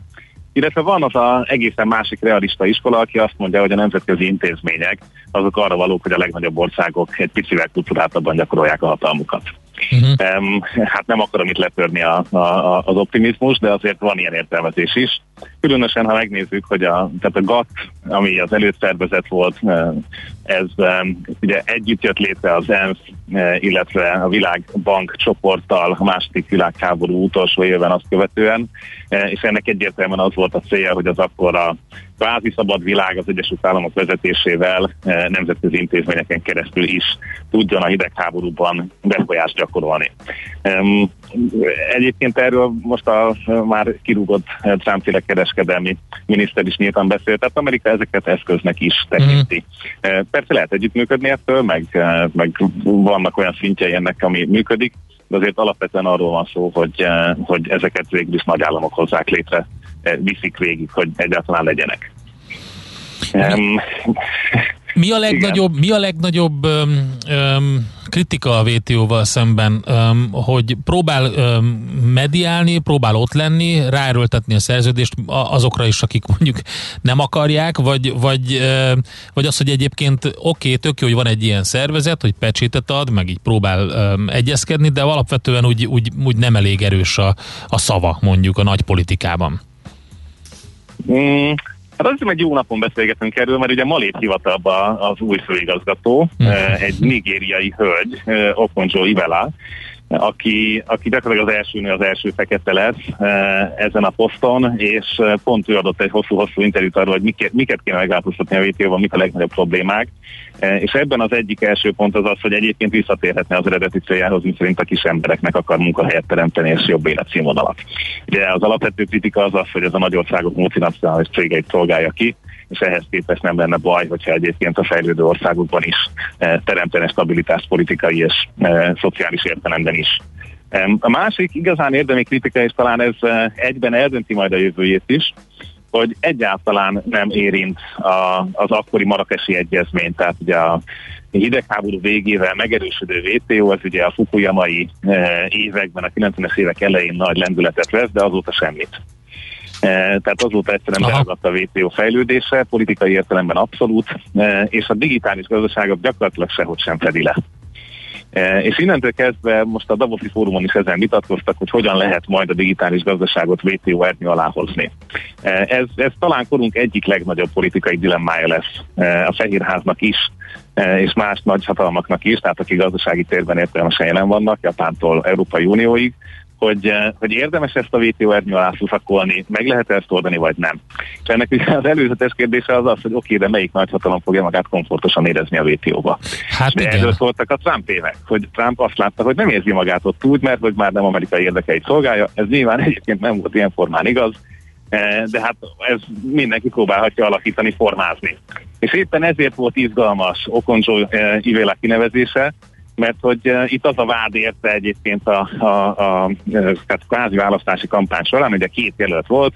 illetve van az a egészen másik realista iskola, aki azt mondja, hogy a nemzetközi intézmények azok arra valók, hogy a legnagyobb országok egy picivel kultúrátabban gyakorolják a hatalmukat. Uh-huh. Um, hát nem akarom itt letörni a, a, a, az optimizmus, de azért van ilyen értelmezés is. Különösen, ha megnézzük, hogy a, tehát a GATT, ami az előszervezet volt, ez ugye együtt jött létre az ENSZ, illetve a Világbank csoporttal a második világháború utolsó évben azt követően, és ennek egyértelműen az volt a célja, hogy az akkor a kvázi szabad világ az Egyesült Államok vezetésével nemzetközi intézményeken keresztül is tudjon a hidegháborúban befolyást gyakorolni. Egyébként erről most a már kirúgott Trump kereskedelmi miniszter is nyíltan beszélt, tehát Amerika ezeket eszköznek is tekinti. Mm. Persze lehet együttműködni ettől, meg, meg vannak olyan szintjei ennek, ami működik, de azért alapvetően arról van szó, hogy, hogy ezeket végül is nagy államok hozzák létre, viszik végig, hogy egyáltalán legyenek. Um, mi a legnagyobb, mi a legnagyobb öm, öm, kritika a WTO-val szemben, öm, hogy próbál öm, mediálni, próbál ott lenni, ráerőltetni a szerződést azokra is, akik mondjuk nem akarják, vagy, vagy, öm, vagy az, hogy egyébként oké, okay, tök jó, hogy van egy ilyen szervezet, hogy pecsétet ad, meg így próbál öm, egyezkedni, de alapvetően úgy, úgy, úgy nem elég erős a, a szava mondjuk a nagy politikában. Mm. Hát azt hiszem, egy jó napon beszélgetünk erről, mert ugye ma lép hivatalba az új főigazgató, mm. egy nigériai hölgy, Okonjo Ivela, aki, aki gyakorlatilag az első nő, az első fekete lesz ezen a poszton, és pont ő adott egy hosszú-hosszú interjút arról, hogy miket, miket kéne megváltoztatni a WTO-ban, mik a legnagyobb problémák. És ebben az egyik első pont az az, hogy egyébként visszatérhetne az eredeti céljához, miszerint a kis embereknek akar munkahelyet teremteni és jobb életszínvonalat. Ugye az alapvető kritika az az, hogy ez a nagy országok multinacionális cégeit szolgálja ki, és ehhez képest nem lenne baj, hogyha egyébként a fejlődő országokban is eh, teremtene stabilitást politikai és eh, szociális értelemben is. A másik igazán érdemi kritika, és talán ez eh, egyben eldönti majd a jövőjét is, hogy egyáltalán nem érint a, az akkori marakesi egyezmény, tehát ugye a hidegháború végével megerősödő WTO, ez ugye a Fukuyamai években, a 90-es évek elején nagy lendületet vesz, de azóta semmit. E, tehát azóta egyszerűen beállott a WTO fejlődése, politikai értelemben abszolút, e, és a digitális gazdaságok gyakorlatilag sehogy sem fedi le. E, és innentől kezdve most a Davosi fórumon is ezen vitatkoztak, hogy hogyan lehet majd a digitális gazdaságot WTO ernyő alá hozni. Ez, ez talán korunk egyik legnagyobb politikai dilemmája lesz a Fehérháznak is, és más nagy hatalmaknak is, tehát akik gazdasági térben értelmesen jelen vannak, Japántól Európai Unióig, hogy, eh, hogy érdemes ezt a VTO ernyő alá szakolni, meg lehet ezt oldani, vagy nem. És ennek ugye az előzetes kérdése az az, hogy oké, de melyik nagyhatalom fogja magát komfortosan érezni a WTO-ba. Hát de igen. erről szóltak a Trump évek, hogy Trump azt látta, hogy nem érzi magát ott úgy, mert hogy már nem amerikai érdekeit szolgálja. Ez nyilván egyébként nem volt ilyen formán igaz, eh, de hát ez mindenki próbálhatja alakítani, formázni. És éppen ezért volt izgalmas Okonjo eh, Ivéla kinevezése, mert hogy itt az a vád érte egyébként a, a, a, a kvázi választási kampány során, ugye két jelölt volt,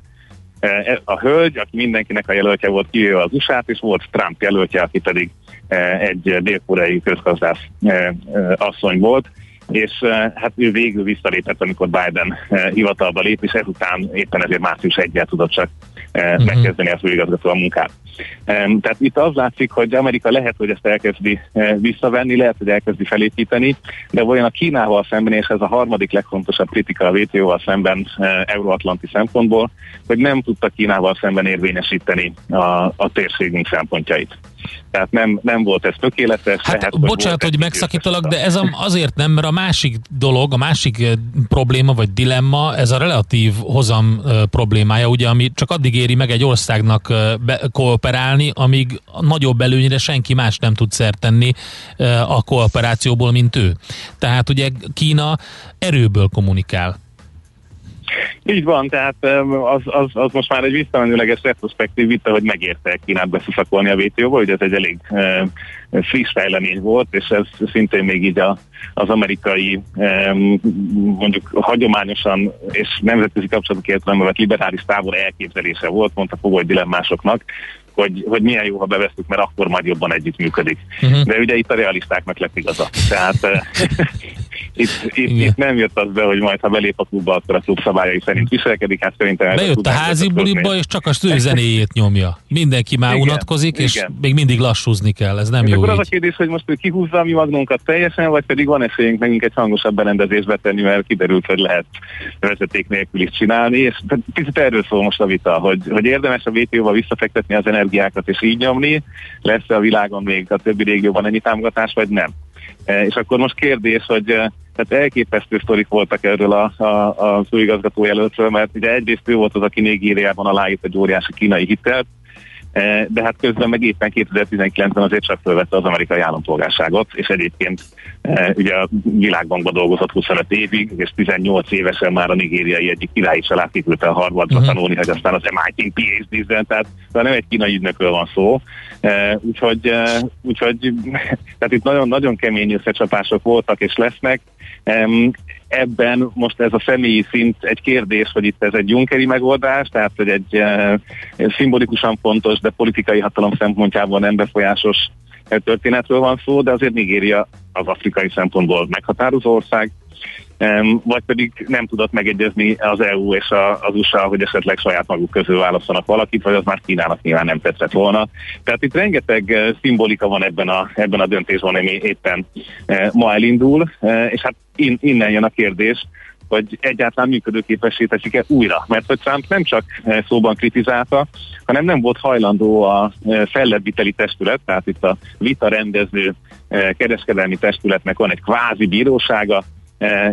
uh, a hölgy, aki mindenkinek a jelöltje volt, kivéve az usa és volt Trump jelöltje, aki pedig egy dél-koreai közgazdász asszony volt, és hát ő végül visszalépett, amikor Biden hivatalba lép, és ezután éppen ezért március 1 tudott csak uh-huh. megkezdeni a főigazgató a munkát. Tehát itt az látszik, hogy Amerika lehet, hogy ezt elkezdi visszavenni, lehet, hogy elkezdi felépíteni, de olyan a Kínával szemben, és ez a harmadik legfontosabb kritika a WTO-val szemben euróatlanti szempontból, hogy nem tudta Kínával szemben érvényesíteni a, a térségünk szempontjait. Tehát nem, nem volt ez tökéletes. Hát lehet, bocsánat, hogy, hogy megszakítalak, de ez azért nem, mert a másik dolog, a másik probléma vagy dilemma, ez a relatív hozam problémája, ugye, ami csak addig éri meg egy országnak be, kooperálni, amíg nagyobb előnyre senki más nem tud szert tenni a kooperációból, mint ő. Tehát ugye Kína erőből kommunikál. Így van, tehát az, az, az most már egy visszamenőleges retrospektív vita, hogy megérte Kínát beszuszakolni a WTO-ba, hogy ez egy elég e, friss fejlemény volt, és ez szintén még így a, az amerikai e, mondjuk hagyományosan és nemzetközi kapcsolatok értelemben liberális távol elképzelése volt, mondta fogoly dilemmásoknak, hogy, hogy milyen jó, ha bevesztük, mert akkor majd jobban együttműködik. Uh-huh. De ugye itt a realistáknak lett igaza. Tehát itt, itt, itt, nem jött az be, hogy majd ha belép a klubba, akkor a klub szabályai szerint viselkedik. Hát szerintem Bejött a, a házi buliba, és csak a zenéjét nyomja. Mindenki már igen, unatkozik, igen. és még mindig lassúzni kell. Ez nem és jó akkor így. az a kérdés, hogy most ő kihúzza a mi magnunkat teljesen, vagy pedig van esélyünk nekünk egy hangosabb berendezést betenni, mert kiderült, hogy lehet vezeték nélkül is csinálni, és picit erről szól most a vita, hogy, hogy érdemes a WTO-val visszafektetni az energiákat és így nyomni, lesz-e a világon még a többi régióban ennyi támogatás, vagy nem. E, és akkor most kérdés, hogy e, tehát elképesztő sztorik voltak erről a, a, a főigazgató jelöltről, mert ugye egyrészt ő volt az, aki Nigériában aláírt egy óriási kínai hitelt, de hát közben meg éppen 2019-ben azért csak fölvette az amerikai állampolgárságot, és egyébként E, ugye a világbankban dolgozott 25 évig, és 18 évesen már a nigériai egyik királyi család kiküldte a Harvardba uh-huh. tanulni, hogy aztán az MIT PhD-ben, tehát, tehát nem egy kínai ügynökről van szó. E, úgyhogy, úgyhogy tehát itt nagyon-nagyon kemény összecsapások voltak és lesznek. Ebben most ez a személyi szint egy kérdés, hogy itt ez egy Junckeri megoldás, tehát hogy egy e, szimbolikusan fontos, de politikai hatalom szempontjából nem befolyásos történetről van szó, de azért Nigéria az afrikai szempontból meghatározó ország, vagy pedig nem tudott megegyezni az EU és az USA, hogy esetleg saját maguk közül választanak valakit, vagy az már Kínának nyilván nem tetszett volna. Tehát itt rengeteg eh, szimbolika van ebben a, ebben a döntésben, ami éppen eh, ma elindul, eh, és hát innen jön a kérdés, hogy egyáltalán működőképessé teszik-e újra. Mert hogy Trump nem csak szóban kritizálta, hanem nem volt hajlandó a fellebbviteli testület, tehát itt a vita rendező kereskedelmi testületnek van egy kvázi bírósága,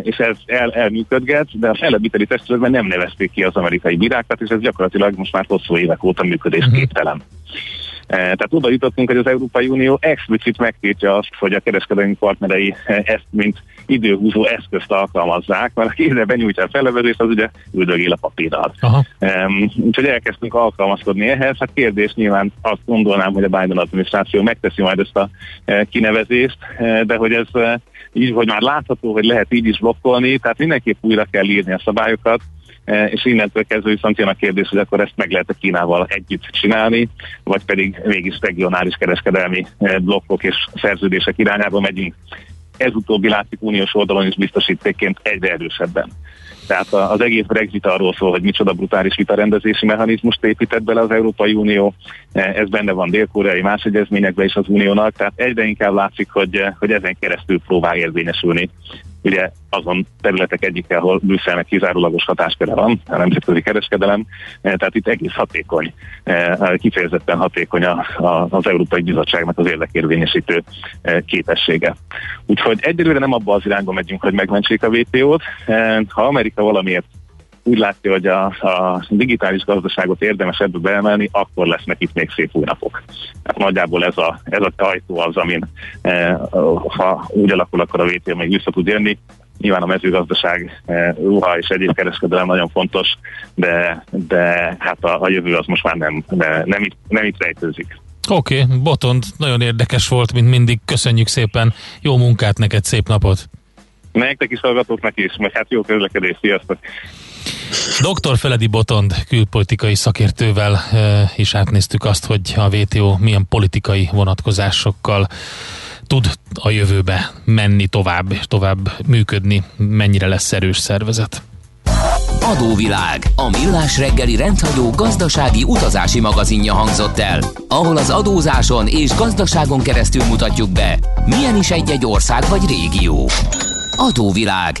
és ez el, elműködget, de a fellebbviteli testületben nem nevezték ki az amerikai bírákat, és ez gyakorlatilag most már hosszú évek óta működésképtelen. Uh-huh. Tehát oda jutottunk, hogy az Európai Unió explicit megtiltja azt, hogy a kereskedelmi partnerei ezt, mint időhúzó eszközt alkalmazzák, mert a kézre benyújtja a fellevezést, az ugye üldögél a papírral. Um, úgyhogy elkezdtünk alkalmazkodni ehhez. Hát kérdés nyilván azt gondolnám, hogy a Biden adminisztráció megteszi majd ezt a kinevezést, de hogy ez így, hogy már látható, hogy lehet így is blokkolni, tehát mindenképp újra kell írni a szabályokat, és innentől kezdve viszont jön a kérdés, hogy akkor ezt meg lehet a Kínával együtt csinálni, vagy pedig mégis regionális kereskedelmi e, blokkok és szerződések irányába megyünk. Ez utóbbi látszik uniós oldalon is biztosítékként egyre erősebben. Tehát az egész Brexit arról szól, hogy micsoda brutális vitarendezési mechanizmust épített bele az Európai Unió, e, ez benne van dél-koreai más egyezményekben is az uniónak, tehát egyre inkább látszik, hogy, hogy ezen keresztül próbál érvényesülni ugye azon területek egyike, ahol Brüsszelnek kizárólagos hatásköre van, a nemzetközi kereskedelem, eh, tehát itt egész hatékony, eh, kifejezetten hatékony az Európai Bizottságnak az érdekérvényesítő eh, képessége. Úgyhogy egyelőre nem abba az irányba megyünk, hogy megmentsék a WTO-t. Ha Amerika valamiért úgy látja, hogy a, a digitális gazdaságot érdemes ebből beemelni, akkor lesznek itt még szép új napok. Hát nagyjából ez a, ez a ajtó az, amin e, ha úgy alakul, akkor a WTO még vissza tud jönni. Nyilván a mezőgazdaság, e, ruha és egyéb kereskedelem nagyon fontos, de, de hát a, a jövő az most már nem, de nem, itt, nem itt rejtőzik. Oké, okay, Botond, nagyon érdekes volt, mint mindig. Köszönjük szépen, jó munkát neked, szép napot! Nektek is hallgatóknak is, meg hát jó közlekedés, sziasztok! Dr. Feledi Botond külpolitikai szakértővel e, is átnéztük azt, hogy a WTO milyen politikai vonatkozásokkal tud a jövőbe menni tovább, és tovább működni, mennyire lesz erős szervezet. Adóvilág, a millás reggeli rendhagyó gazdasági utazási magazinja hangzott el, ahol az adózáson és gazdaságon keresztül mutatjuk be, milyen is egy-egy ország vagy régió. Adóvilág,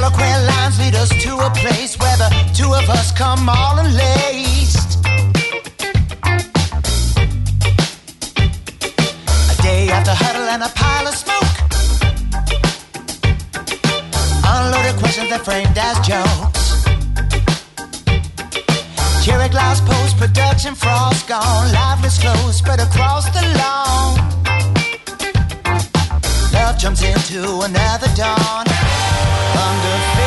Yellow queer lines lead us to a place where the two of us come all unlaced. A day after huddle and a pile of smoke. Unloaded questions that framed as jokes. Cherry glass post production frost gone. Lifeless clothes spread across the lawn. Love jumps into another dawn wonderful.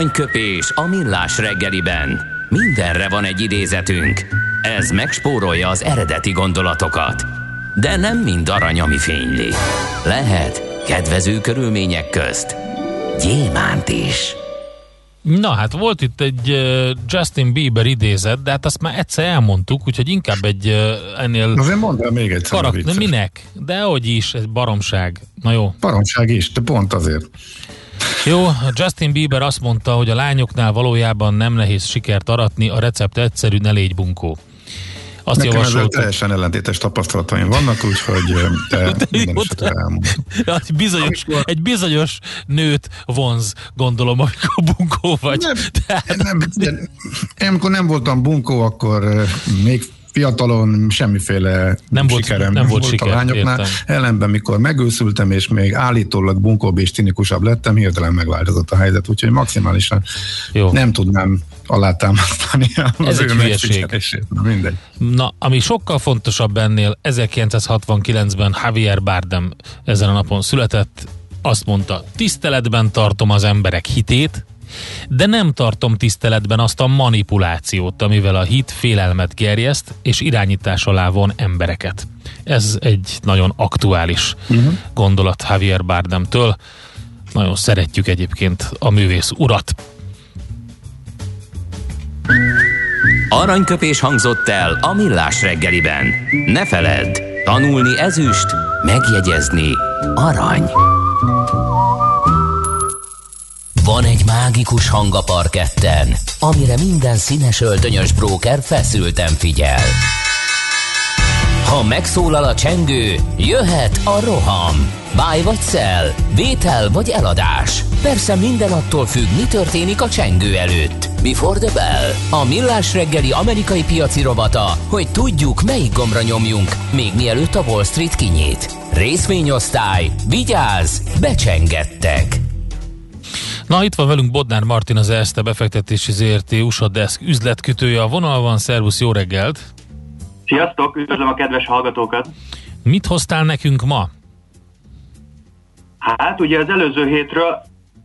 Aranyköpés a millás reggeliben. Mindenre van egy idézetünk. Ez megspórolja az eredeti gondolatokat. De nem mind arany, ami fényli. Lehet kedvező körülmények közt gyémánt is. Na hát volt itt egy uh, Justin Bieber idézet, de hát azt már egyszer elmondtuk, úgyhogy inkább egy uh, ennél... Azért mondd el még egyszer. Karak... Minek? De hogy is, ez baromság. Na jó. Baromság is, de pont azért. Jó, Justin Bieber azt mondta, hogy a lányoknál valójában nem nehéz sikert aratni, a recept egyszerű, ne légy bunkó. Azt Nekem ezzel javasoltuk. teljesen ellentétes tapasztalataim vannak, úgyhogy te minden esetre elmondod. Egy bizonyos, egy bizonyos nőt vonz, gondolom, amikor bunkó vagy. Nem, nem, de, amikor nem voltam bunkó, akkor ö, még fiatalon semmiféle Nem volt- sikerem nem volt a siker, lányoknál. értem. Ellenben, mikor megőszültem, és még állítólag bunkóbb és cinikusabb lettem, hirtelen megváltozott a helyzet, úgyhogy maximálisan Jó. nem tudnám alátámasztani az Ez ő megsikeresét. Na mindegy. Na, ami sokkal fontosabb ennél, 1969-ben Javier Bardem ezen a napon született, azt mondta, tiszteletben tartom az emberek hitét, de nem tartom tiszteletben azt a manipulációt, amivel a hit félelmet gerjeszt, és irányítás alá von embereket. Ez egy nagyon aktuális uh-huh. gondolat Javier Bardemtől. Nagyon szeretjük egyébként a művész urat. Aranyköpés hangzott el a millás reggeliben. Ne feledd, tanulni ezüst, megjegyezni arany. Van egy mágikus hang a parketten, amire minden színes öltönyös bróker feszülten figyel. Ha megszólal a csengő, jöhet a roham. Báj vagy szel, vétel vagy eladás. Persze minden attól függ, mi történik a csengő előtt. Before the bell. A millás reggeli amerikai piaci robata, hogy tudjuk, melyik gombra nyomjunk, még mielőtt a Wall Street kinyit. Részvényosztály, vigyázz, becsengettek. Na, itt van velünk Bodnár Martin, az Erste befektetési ZRT USA Desk üzletkütője. A vonalban, szervusz, jó reggelt! Sziasztok, üdvözlöm a kedves hallgatókat! Mit hoztál nekünk ma? Hát ugye az előző hétről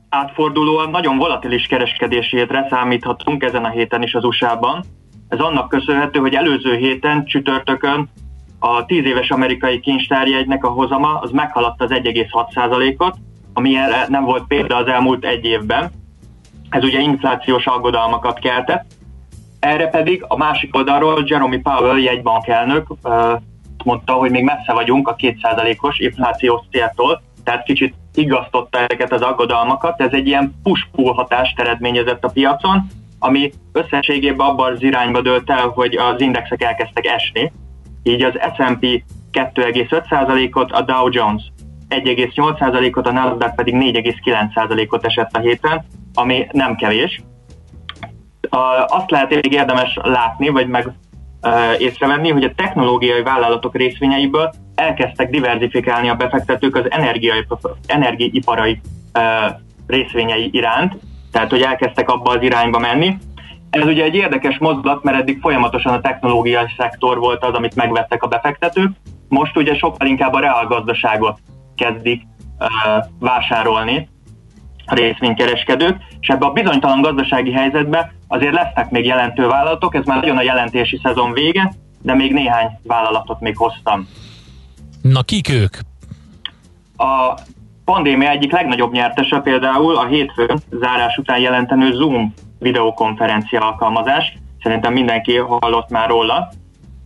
átfordulóan nagyon volatilis kereskedési hétre számíthatunk ezen a héten is az USA-ban. Ez annak köszönhető, hogy előző héten csütörtökön a 10 éves amerikai kincstárjegynek a hozama az meghaladta az 1,6%-ot, ami erre nem volt példa az elmúlt egy évben. Ez ugye inflációs aggodalmakat keltett. Erre pedig a másik oldalról Jeremy Powell jegybankelnök mondta, hogy még messze vagyunk a 2%-os inflációs céltól, tehát kicsit igaztotta ezeket az aggodalmakat. Ez egy ilyen push-pull hatást eredményezett a piacon, ami összességében abban az irányba dőlt el, hogy az indexek elkezdtek esni. Így az S&P 2,5%-ot, a Dow Jones 1,8%-ot, a Nasdaq pedig 4,9%-ot esett a héten, ami nem kevés. Azt lehet még érdemes látni, vagy meg észrevenni, hogy a technológiai vállalatok részvényeiből elkezdtek diversifikálni a befektetők az energiai, energiaiparai részvényei iránt, tehát hogy elkezdtek abba az irányba menni. Ez ugye egy érdekes mozdulat, mert eddig folyamatosan a technológiai szektor volt az, amit megvettek a befektetők, most ugye sokkal inkább a reálgazdaságot kezdik vásárolni részvénykereskedők, és ebbe a bizonytalan gazdasági helyzetbe azért lesznek még jelentő vállalatok, ez már nagyon a jelentési szezon vége, de még néhány vállalatot még hoztam. Na kik ők? A pandémia egyik legnagyobb nyertese például a hétfőn zárás után jelentenő Zoom videokonferencia alkalmazás. Szerintem mindenki hallott már róla.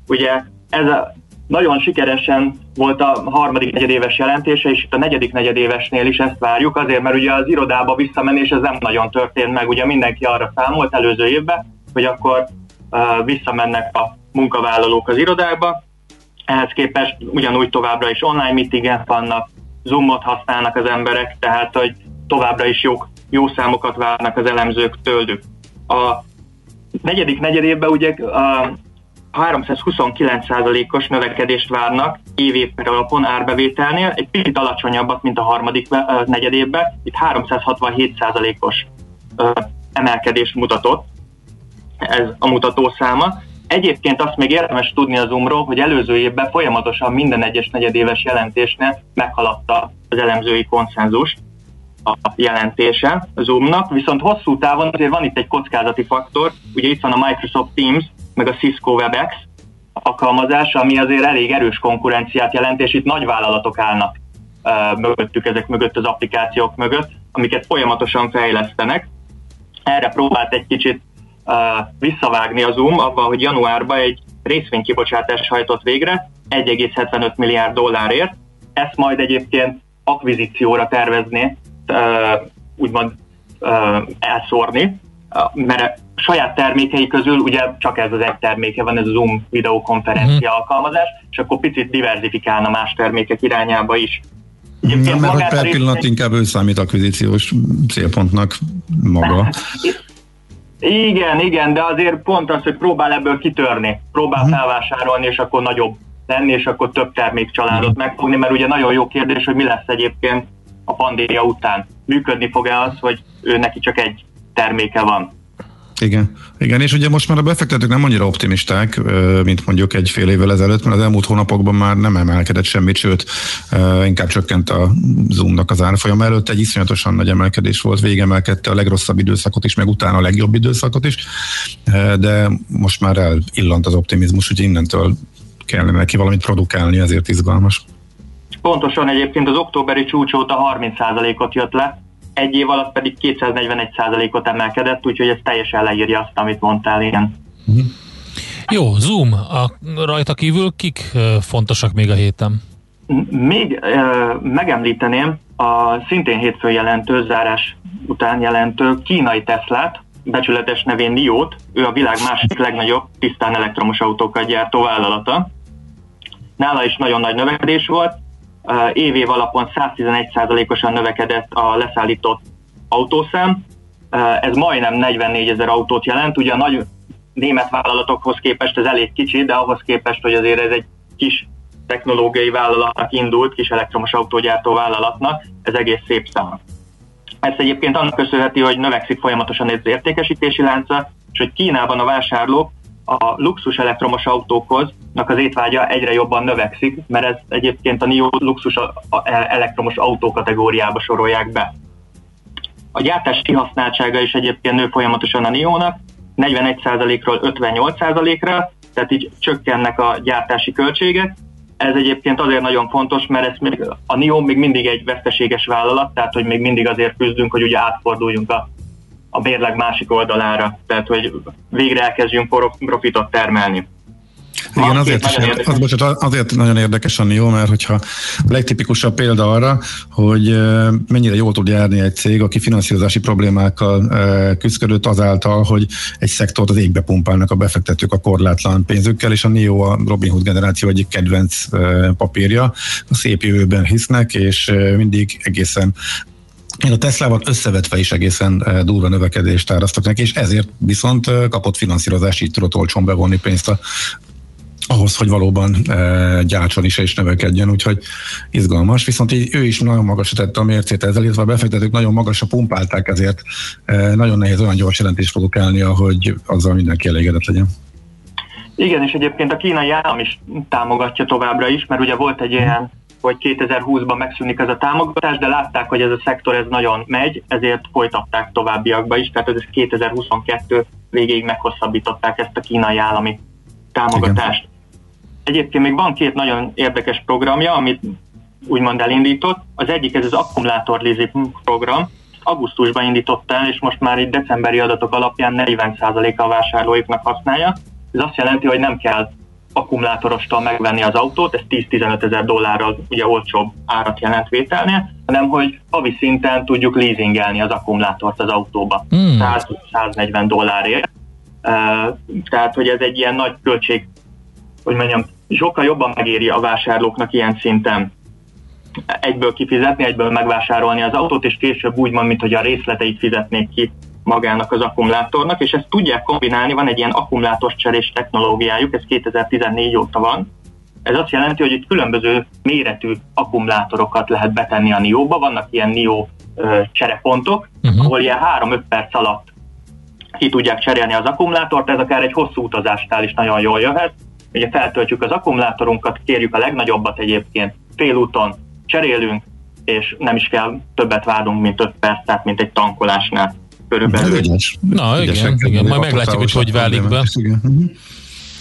Ugye ez a, nagyon sikeresen volt a harmadik negyedéves jelentése, és itt a negyedik negyedévesnél is ezt várjuk, azért, mert ugye az irodába visszamenés ez nem nagyon történt meg, ugye mindenki arra számolt előző évben, hogy akkor uh, visszamennek a munkavállalók az irodába, ehhez képest ugyanúgy továbbra is online meetingen vannak, Zoomot használnak az emberek, tehát hogy továbbra is jó, jó számokat várnak az elemzők tőlük. A negyedik negyedévben ugye a 329%-os növekedést várnak év per alapon árbevételnél, egy picit alacsonyabbat, mint a harmadik negyedévben, itt 367%-os emelkedést mutatott ez a mutató száma. Egyébként azt még érdemes tudni az Zoomról, hogy előző évben folyamatosan minden egyes negyedéves jelentésnél meghaladta az elemzői konszenzus a jelentése Zoomnak, viszont hosszú távon azért van itt egy kockázati faktor, ugye itt van a Microsoft Teams, meg a Cisco WebEx alkalmazás, ami azért elég erős konkurenciát jelent, és itt nagy vállalatok állnak mögöttük, ezek mögött az applikációk mögött, amiket folyamatosan fejlesztenek. Erre próbált egy kicsit uh, visszavágni a Zoom, abban, hogy januárban egy részvénykibocsátást hajtott végre 1,75 milliárd dollárért. Ezt majd egyébként akvizícióra tervezni, uh, úgymond elszórni, mert saját termékei közül ugye csak ez az egy terméke van, ez a Zoom videokonferencia uh-huh. alkalmazás, és akkor picit diversifikálna más termékek irányába is. Egyébként mert hogy per pillanat inkább ő számít akvizíciós célpontnak maga. Igen, igen, de azért pont az, hogy próbál ebből kitörni, próbál uh-huh. felvásárolni, és akkor nagyobb lenni, és akkor több termékcsaládot uh-huh. megfogni, mert ugye nagyon jó kérdés, hogy mi lesz egyébként a pandémia után. Működni fog-e az, hogy ő neki csak egy terméke van. Igen. Igen, és ugye most már a befektetők nem annyira optimisták, mint mondjuk egy fél évvel ezelőtt, mert az elmúlt hónapokban már nem emelkedett semmit, sőt, inkább csökkent a Zoomnak az árfolyam előtt. Egy iszonyatosan nagy emelkedés volt, végemelkedte a legrosszabb időszakot is, meg utána a legjobb időszakot is, de most már elillant az optimizmus, hogy innentől kellene neki valamit produkálni, ezért izgalmas. Pontosan egyébként az októberi csúcs óta 30%-ot jött le, egy év alatt pedig 241%-ot emelkedett, úgyhogy ez teljesen leírja azt, amit mondtál, igen. Uh-huh. Jó, Zoom, a, rajta kívül kik fontosak még a héten? Még uh, megemlíteném a szintén hétfőn jelentő, zárás után jelentő kínai Teslát, becsületes nevén NIO-t, ő a világ másik legnagyobb tisztán elektromos autókat gyártó vállalata. Nála is nagyon nagy növekedés volt, év-év alapon 111%-osan növekedett a leszállított autószám. Ez majdnem 44 ezer autót jelent, ugye a nagy német vállalatokhoz képest ez elég kicsi, de ahhoz képest, hogy azért ez egy kis technológiai vállalatnak indult, kis elektromos autógyártó vállalatnak, ez egész szép szám. Ez egyébként annak köszönheti, hogy növekszik folyamatosan az értékesítési lánca, és hogy Kínában a vásárlók a luxus elektromos autókhoz az étvágya egyre jobban növekszik, mert ez egyébként a NIO luxus elektromos autó kategóriába sorolják be. A gyártás kihasználtsága is egyébként nő folyamatosan a NIO-nak, 41%-ról 58%-ra, tehát így csökkennek a gyártási költségek. Ez egyébként azért nagyon fontos, mert ez még, a NIO még mindig egy veszteséges vállalat, tehát hogy még mindig azért küzdünk, hogy ugye átforduljunk a a mérleg másik oldalára, tehát hogy végre elkezdjünk profitot termelni. Igen, azért, is érdekes. Az, bocsánat, azért nagyon érdekes a NIO, mert hogyha a legtipikusabb példa arra, hogy mennyire jól tud járni egy cég, aki finanszírozási problémákkal küzdött azáltal, hogy egy szektort az égbe pumpálnak a befektetők a korlátlan pénzükkel, és a NIO a Robin Hood generáció egyik kedvenc papírja. A szép jövőben hisznek, és mindig egészen a Teslával összevetve is egészen durva növekedést árasztok neki, és ezért viszont kapott finanszírozást, így tudott olcsón bevonni pénzt a ahhoz, hogy valóban e, gyártson is és növekedjen, úgyhogy izgalmas. Viszont így ő is nagyon magasra tette a mércét ezzel, illetve a befektetők nagyon magasra pumpálták, ezért e, nagyon nehéz olyan gyors jelentést produkálni, hogy azzal mindenki elégedett legyen. Igen, és egyébként a kínai állam is támogatja továbbra is, mert ugye volt egy ilyen hogy 2020-ban megszűnik ez a támogatás, de látták, hogy ez a szektor ez nagyon megy, ezért folytatták továbbiakba is, tehát ez 2022 végéig meghosszabbították ezt a kínai állami támogatást. Igen. Egyébként még van két nagyon érdekes programja, amit úgymond elindított. Az egyik ez az akkumulátor leasing program, augusztusban indította el, és most már itt decemberi adatok alapján 40%-a a vásárlóiknak használja. Ez azt jelenti, hogy nem kell akkumulátorostól megvenni az autót, ez 10-15 ezer dollárral ugye olcsóbb árat jelent vételnél, hanem hogy havi szinten tudjuk leasingelni az akkumulátort az autóba. Hmm. 100-140 dollárért. Uh, tehát, hogy ez egy ilyen nagy költség, hogy mondjam, sokkal jobban megéri a vásárlóknak ilyen szinten egyből kifizetni, egyből megvásárolni az autót, és később úgy van, mint hogy a részleteit fizetnék ki magának az akkumulátornak, és ezt tudják kombinálni, van egy ilyen akkumulátorcserés technológiájuk, ez 2014 óta van. Ez azt jelenti, hogy itt különböző méretű akkumulátorokat lehet betenni a NIO-ba, vannak ilyen NIO cserepontok, uh-huh. ahol ilyen 3-5 perc alatt ki tudják cserélni az akkumulátort, ez akár egy hosszú utazásnál is nagyon jól jöhet. Ugye feltöltjük az akkumulátorunkat, kérjük a legnagyobbat egyébként, félúton cserélünk, és nem is kell többet várnunk, mint 5 perc, tehát mint egy tankolásnál körülbelül. Ügyes. Na igen, igen, majd meglátjuk, hogy hogy válik be. Igen.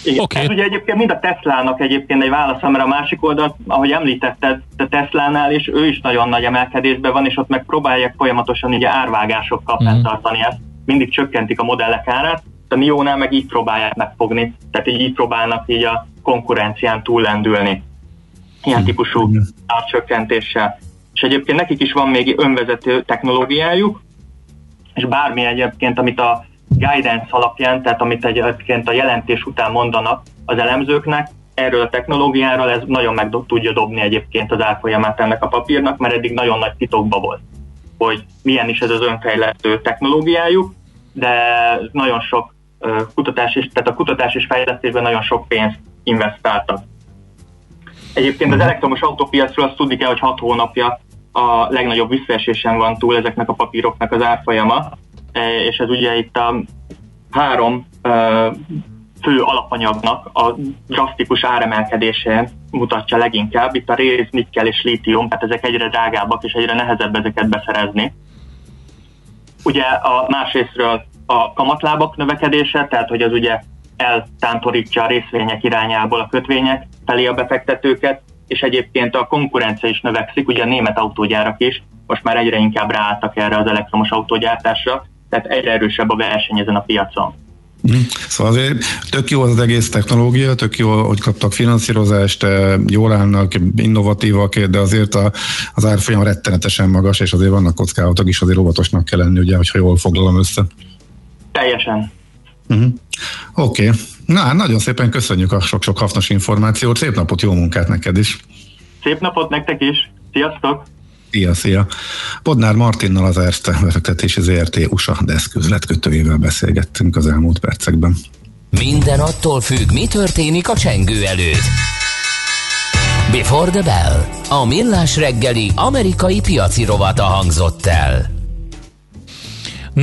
Igen. Okay. Ez ugye egyébként mind a Teslának egyébként egy válasz, mert a másik oldal, ahogy említetted, a Teslánál is ő is nagyon nagy emelkedésben van, és ott meg próbálják folyamatosan ugye árvágásokkal mm. fenntartani ezt. Mindig csökkentik a modellek árát, a Nio-nál meg így próbálják megfogni, tehát így, így próbálnak így a konkurencián túllendülni. Ilyen típusú árcsökkentéssel. És egyébként nekik is van még önvezető technológiájuk, és bármi egyébként, amit a guidance alapján, tehát amit egyébként a jelentés után mondanak az elemzőknek, erről a technológiáról ez nagyon meg tudja dobni egyébként az árfolyamát ennek a papírnak, mert eddig nagyon nagy titokba volt, hogy milyen is ez az önfejlesztő technológiájuk, de nagyon sok kutatás és, tehát a kutatás és fejlesztésben nagyon sok pénzt investáltak. Egyébként az mhm. elektromos autópiacról azt tudni kell, hogy 6 hónapja a legnagyobb visszaesésen van túl ezeknek a papíroknak az árfolyama, e, és ez ugye itt a három e, fő alapanyagnak a drasztikus áremelkedésén mutatja leginkább. Itt a réz, nikkel és lítium, tehát ezek egyre drágábbak és egyre nehezebb ezeket beszerezni. Ugye a másrésztről a kamatlábak növekedése, tehát hogy az ugye eltántorítja a részvények irányából a kötvények felé a befektetőket, és egyébként a konkurencia is növekszik, ugye a német autógyárak is most már egyre inkább ráálltak erre az elektromos autógyártásra, tehát egyre erősebb a verseny ezen a piacon. Mm. Szóval azért tök jó az, az egész technológia, tök jó, hogy kaptak finanszírozást, eh, jól állnak, innovatívak, de azért a, az árfolyam rettenetesen magas, és azért vannak kockázatok is, azért óvatosnak kell lenni, ugye, hogyha jól foglalom össze. Teljesen. Uh-huh. Oké. Okay. Na, hát nagyon szépen köszönjük a sok-sok hasznos információt. Szép napot, jó munkát neked is. Szép napot nektek is. Sziasztok! Szia, szia! Podnár Martinnal az Erste befektetési ZRT USA deszközletkötőjével beszélgettünk az elmúlt percekben. Minden attól függ, mi történik a csengő előtt. Before the Bell. A millás reggeli amerikai piaci rovata hangzott el.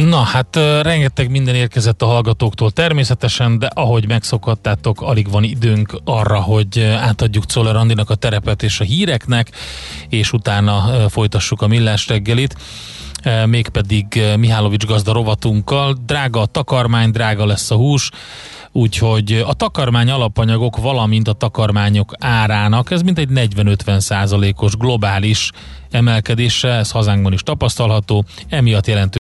Na, hát rengeteg minden érkezett a hallgatóktól természetesen, de ahogy megszokhattátok, alig van időnk arra, hogy átadjuk Czoller Andinak a terepet és a híreknek, és utána folytassuk a millás reggelit mégpedig Mihálovics gazda rovatunkkal. Drága a takarmány, drága lesz a hús, úgyhogy a takarmány alapanyagok, valamint a takarmányok árának, ez mint egy 40-50 százalékos globális emelkedése, ez hazánkban is tapasztalható, emiatt jelentő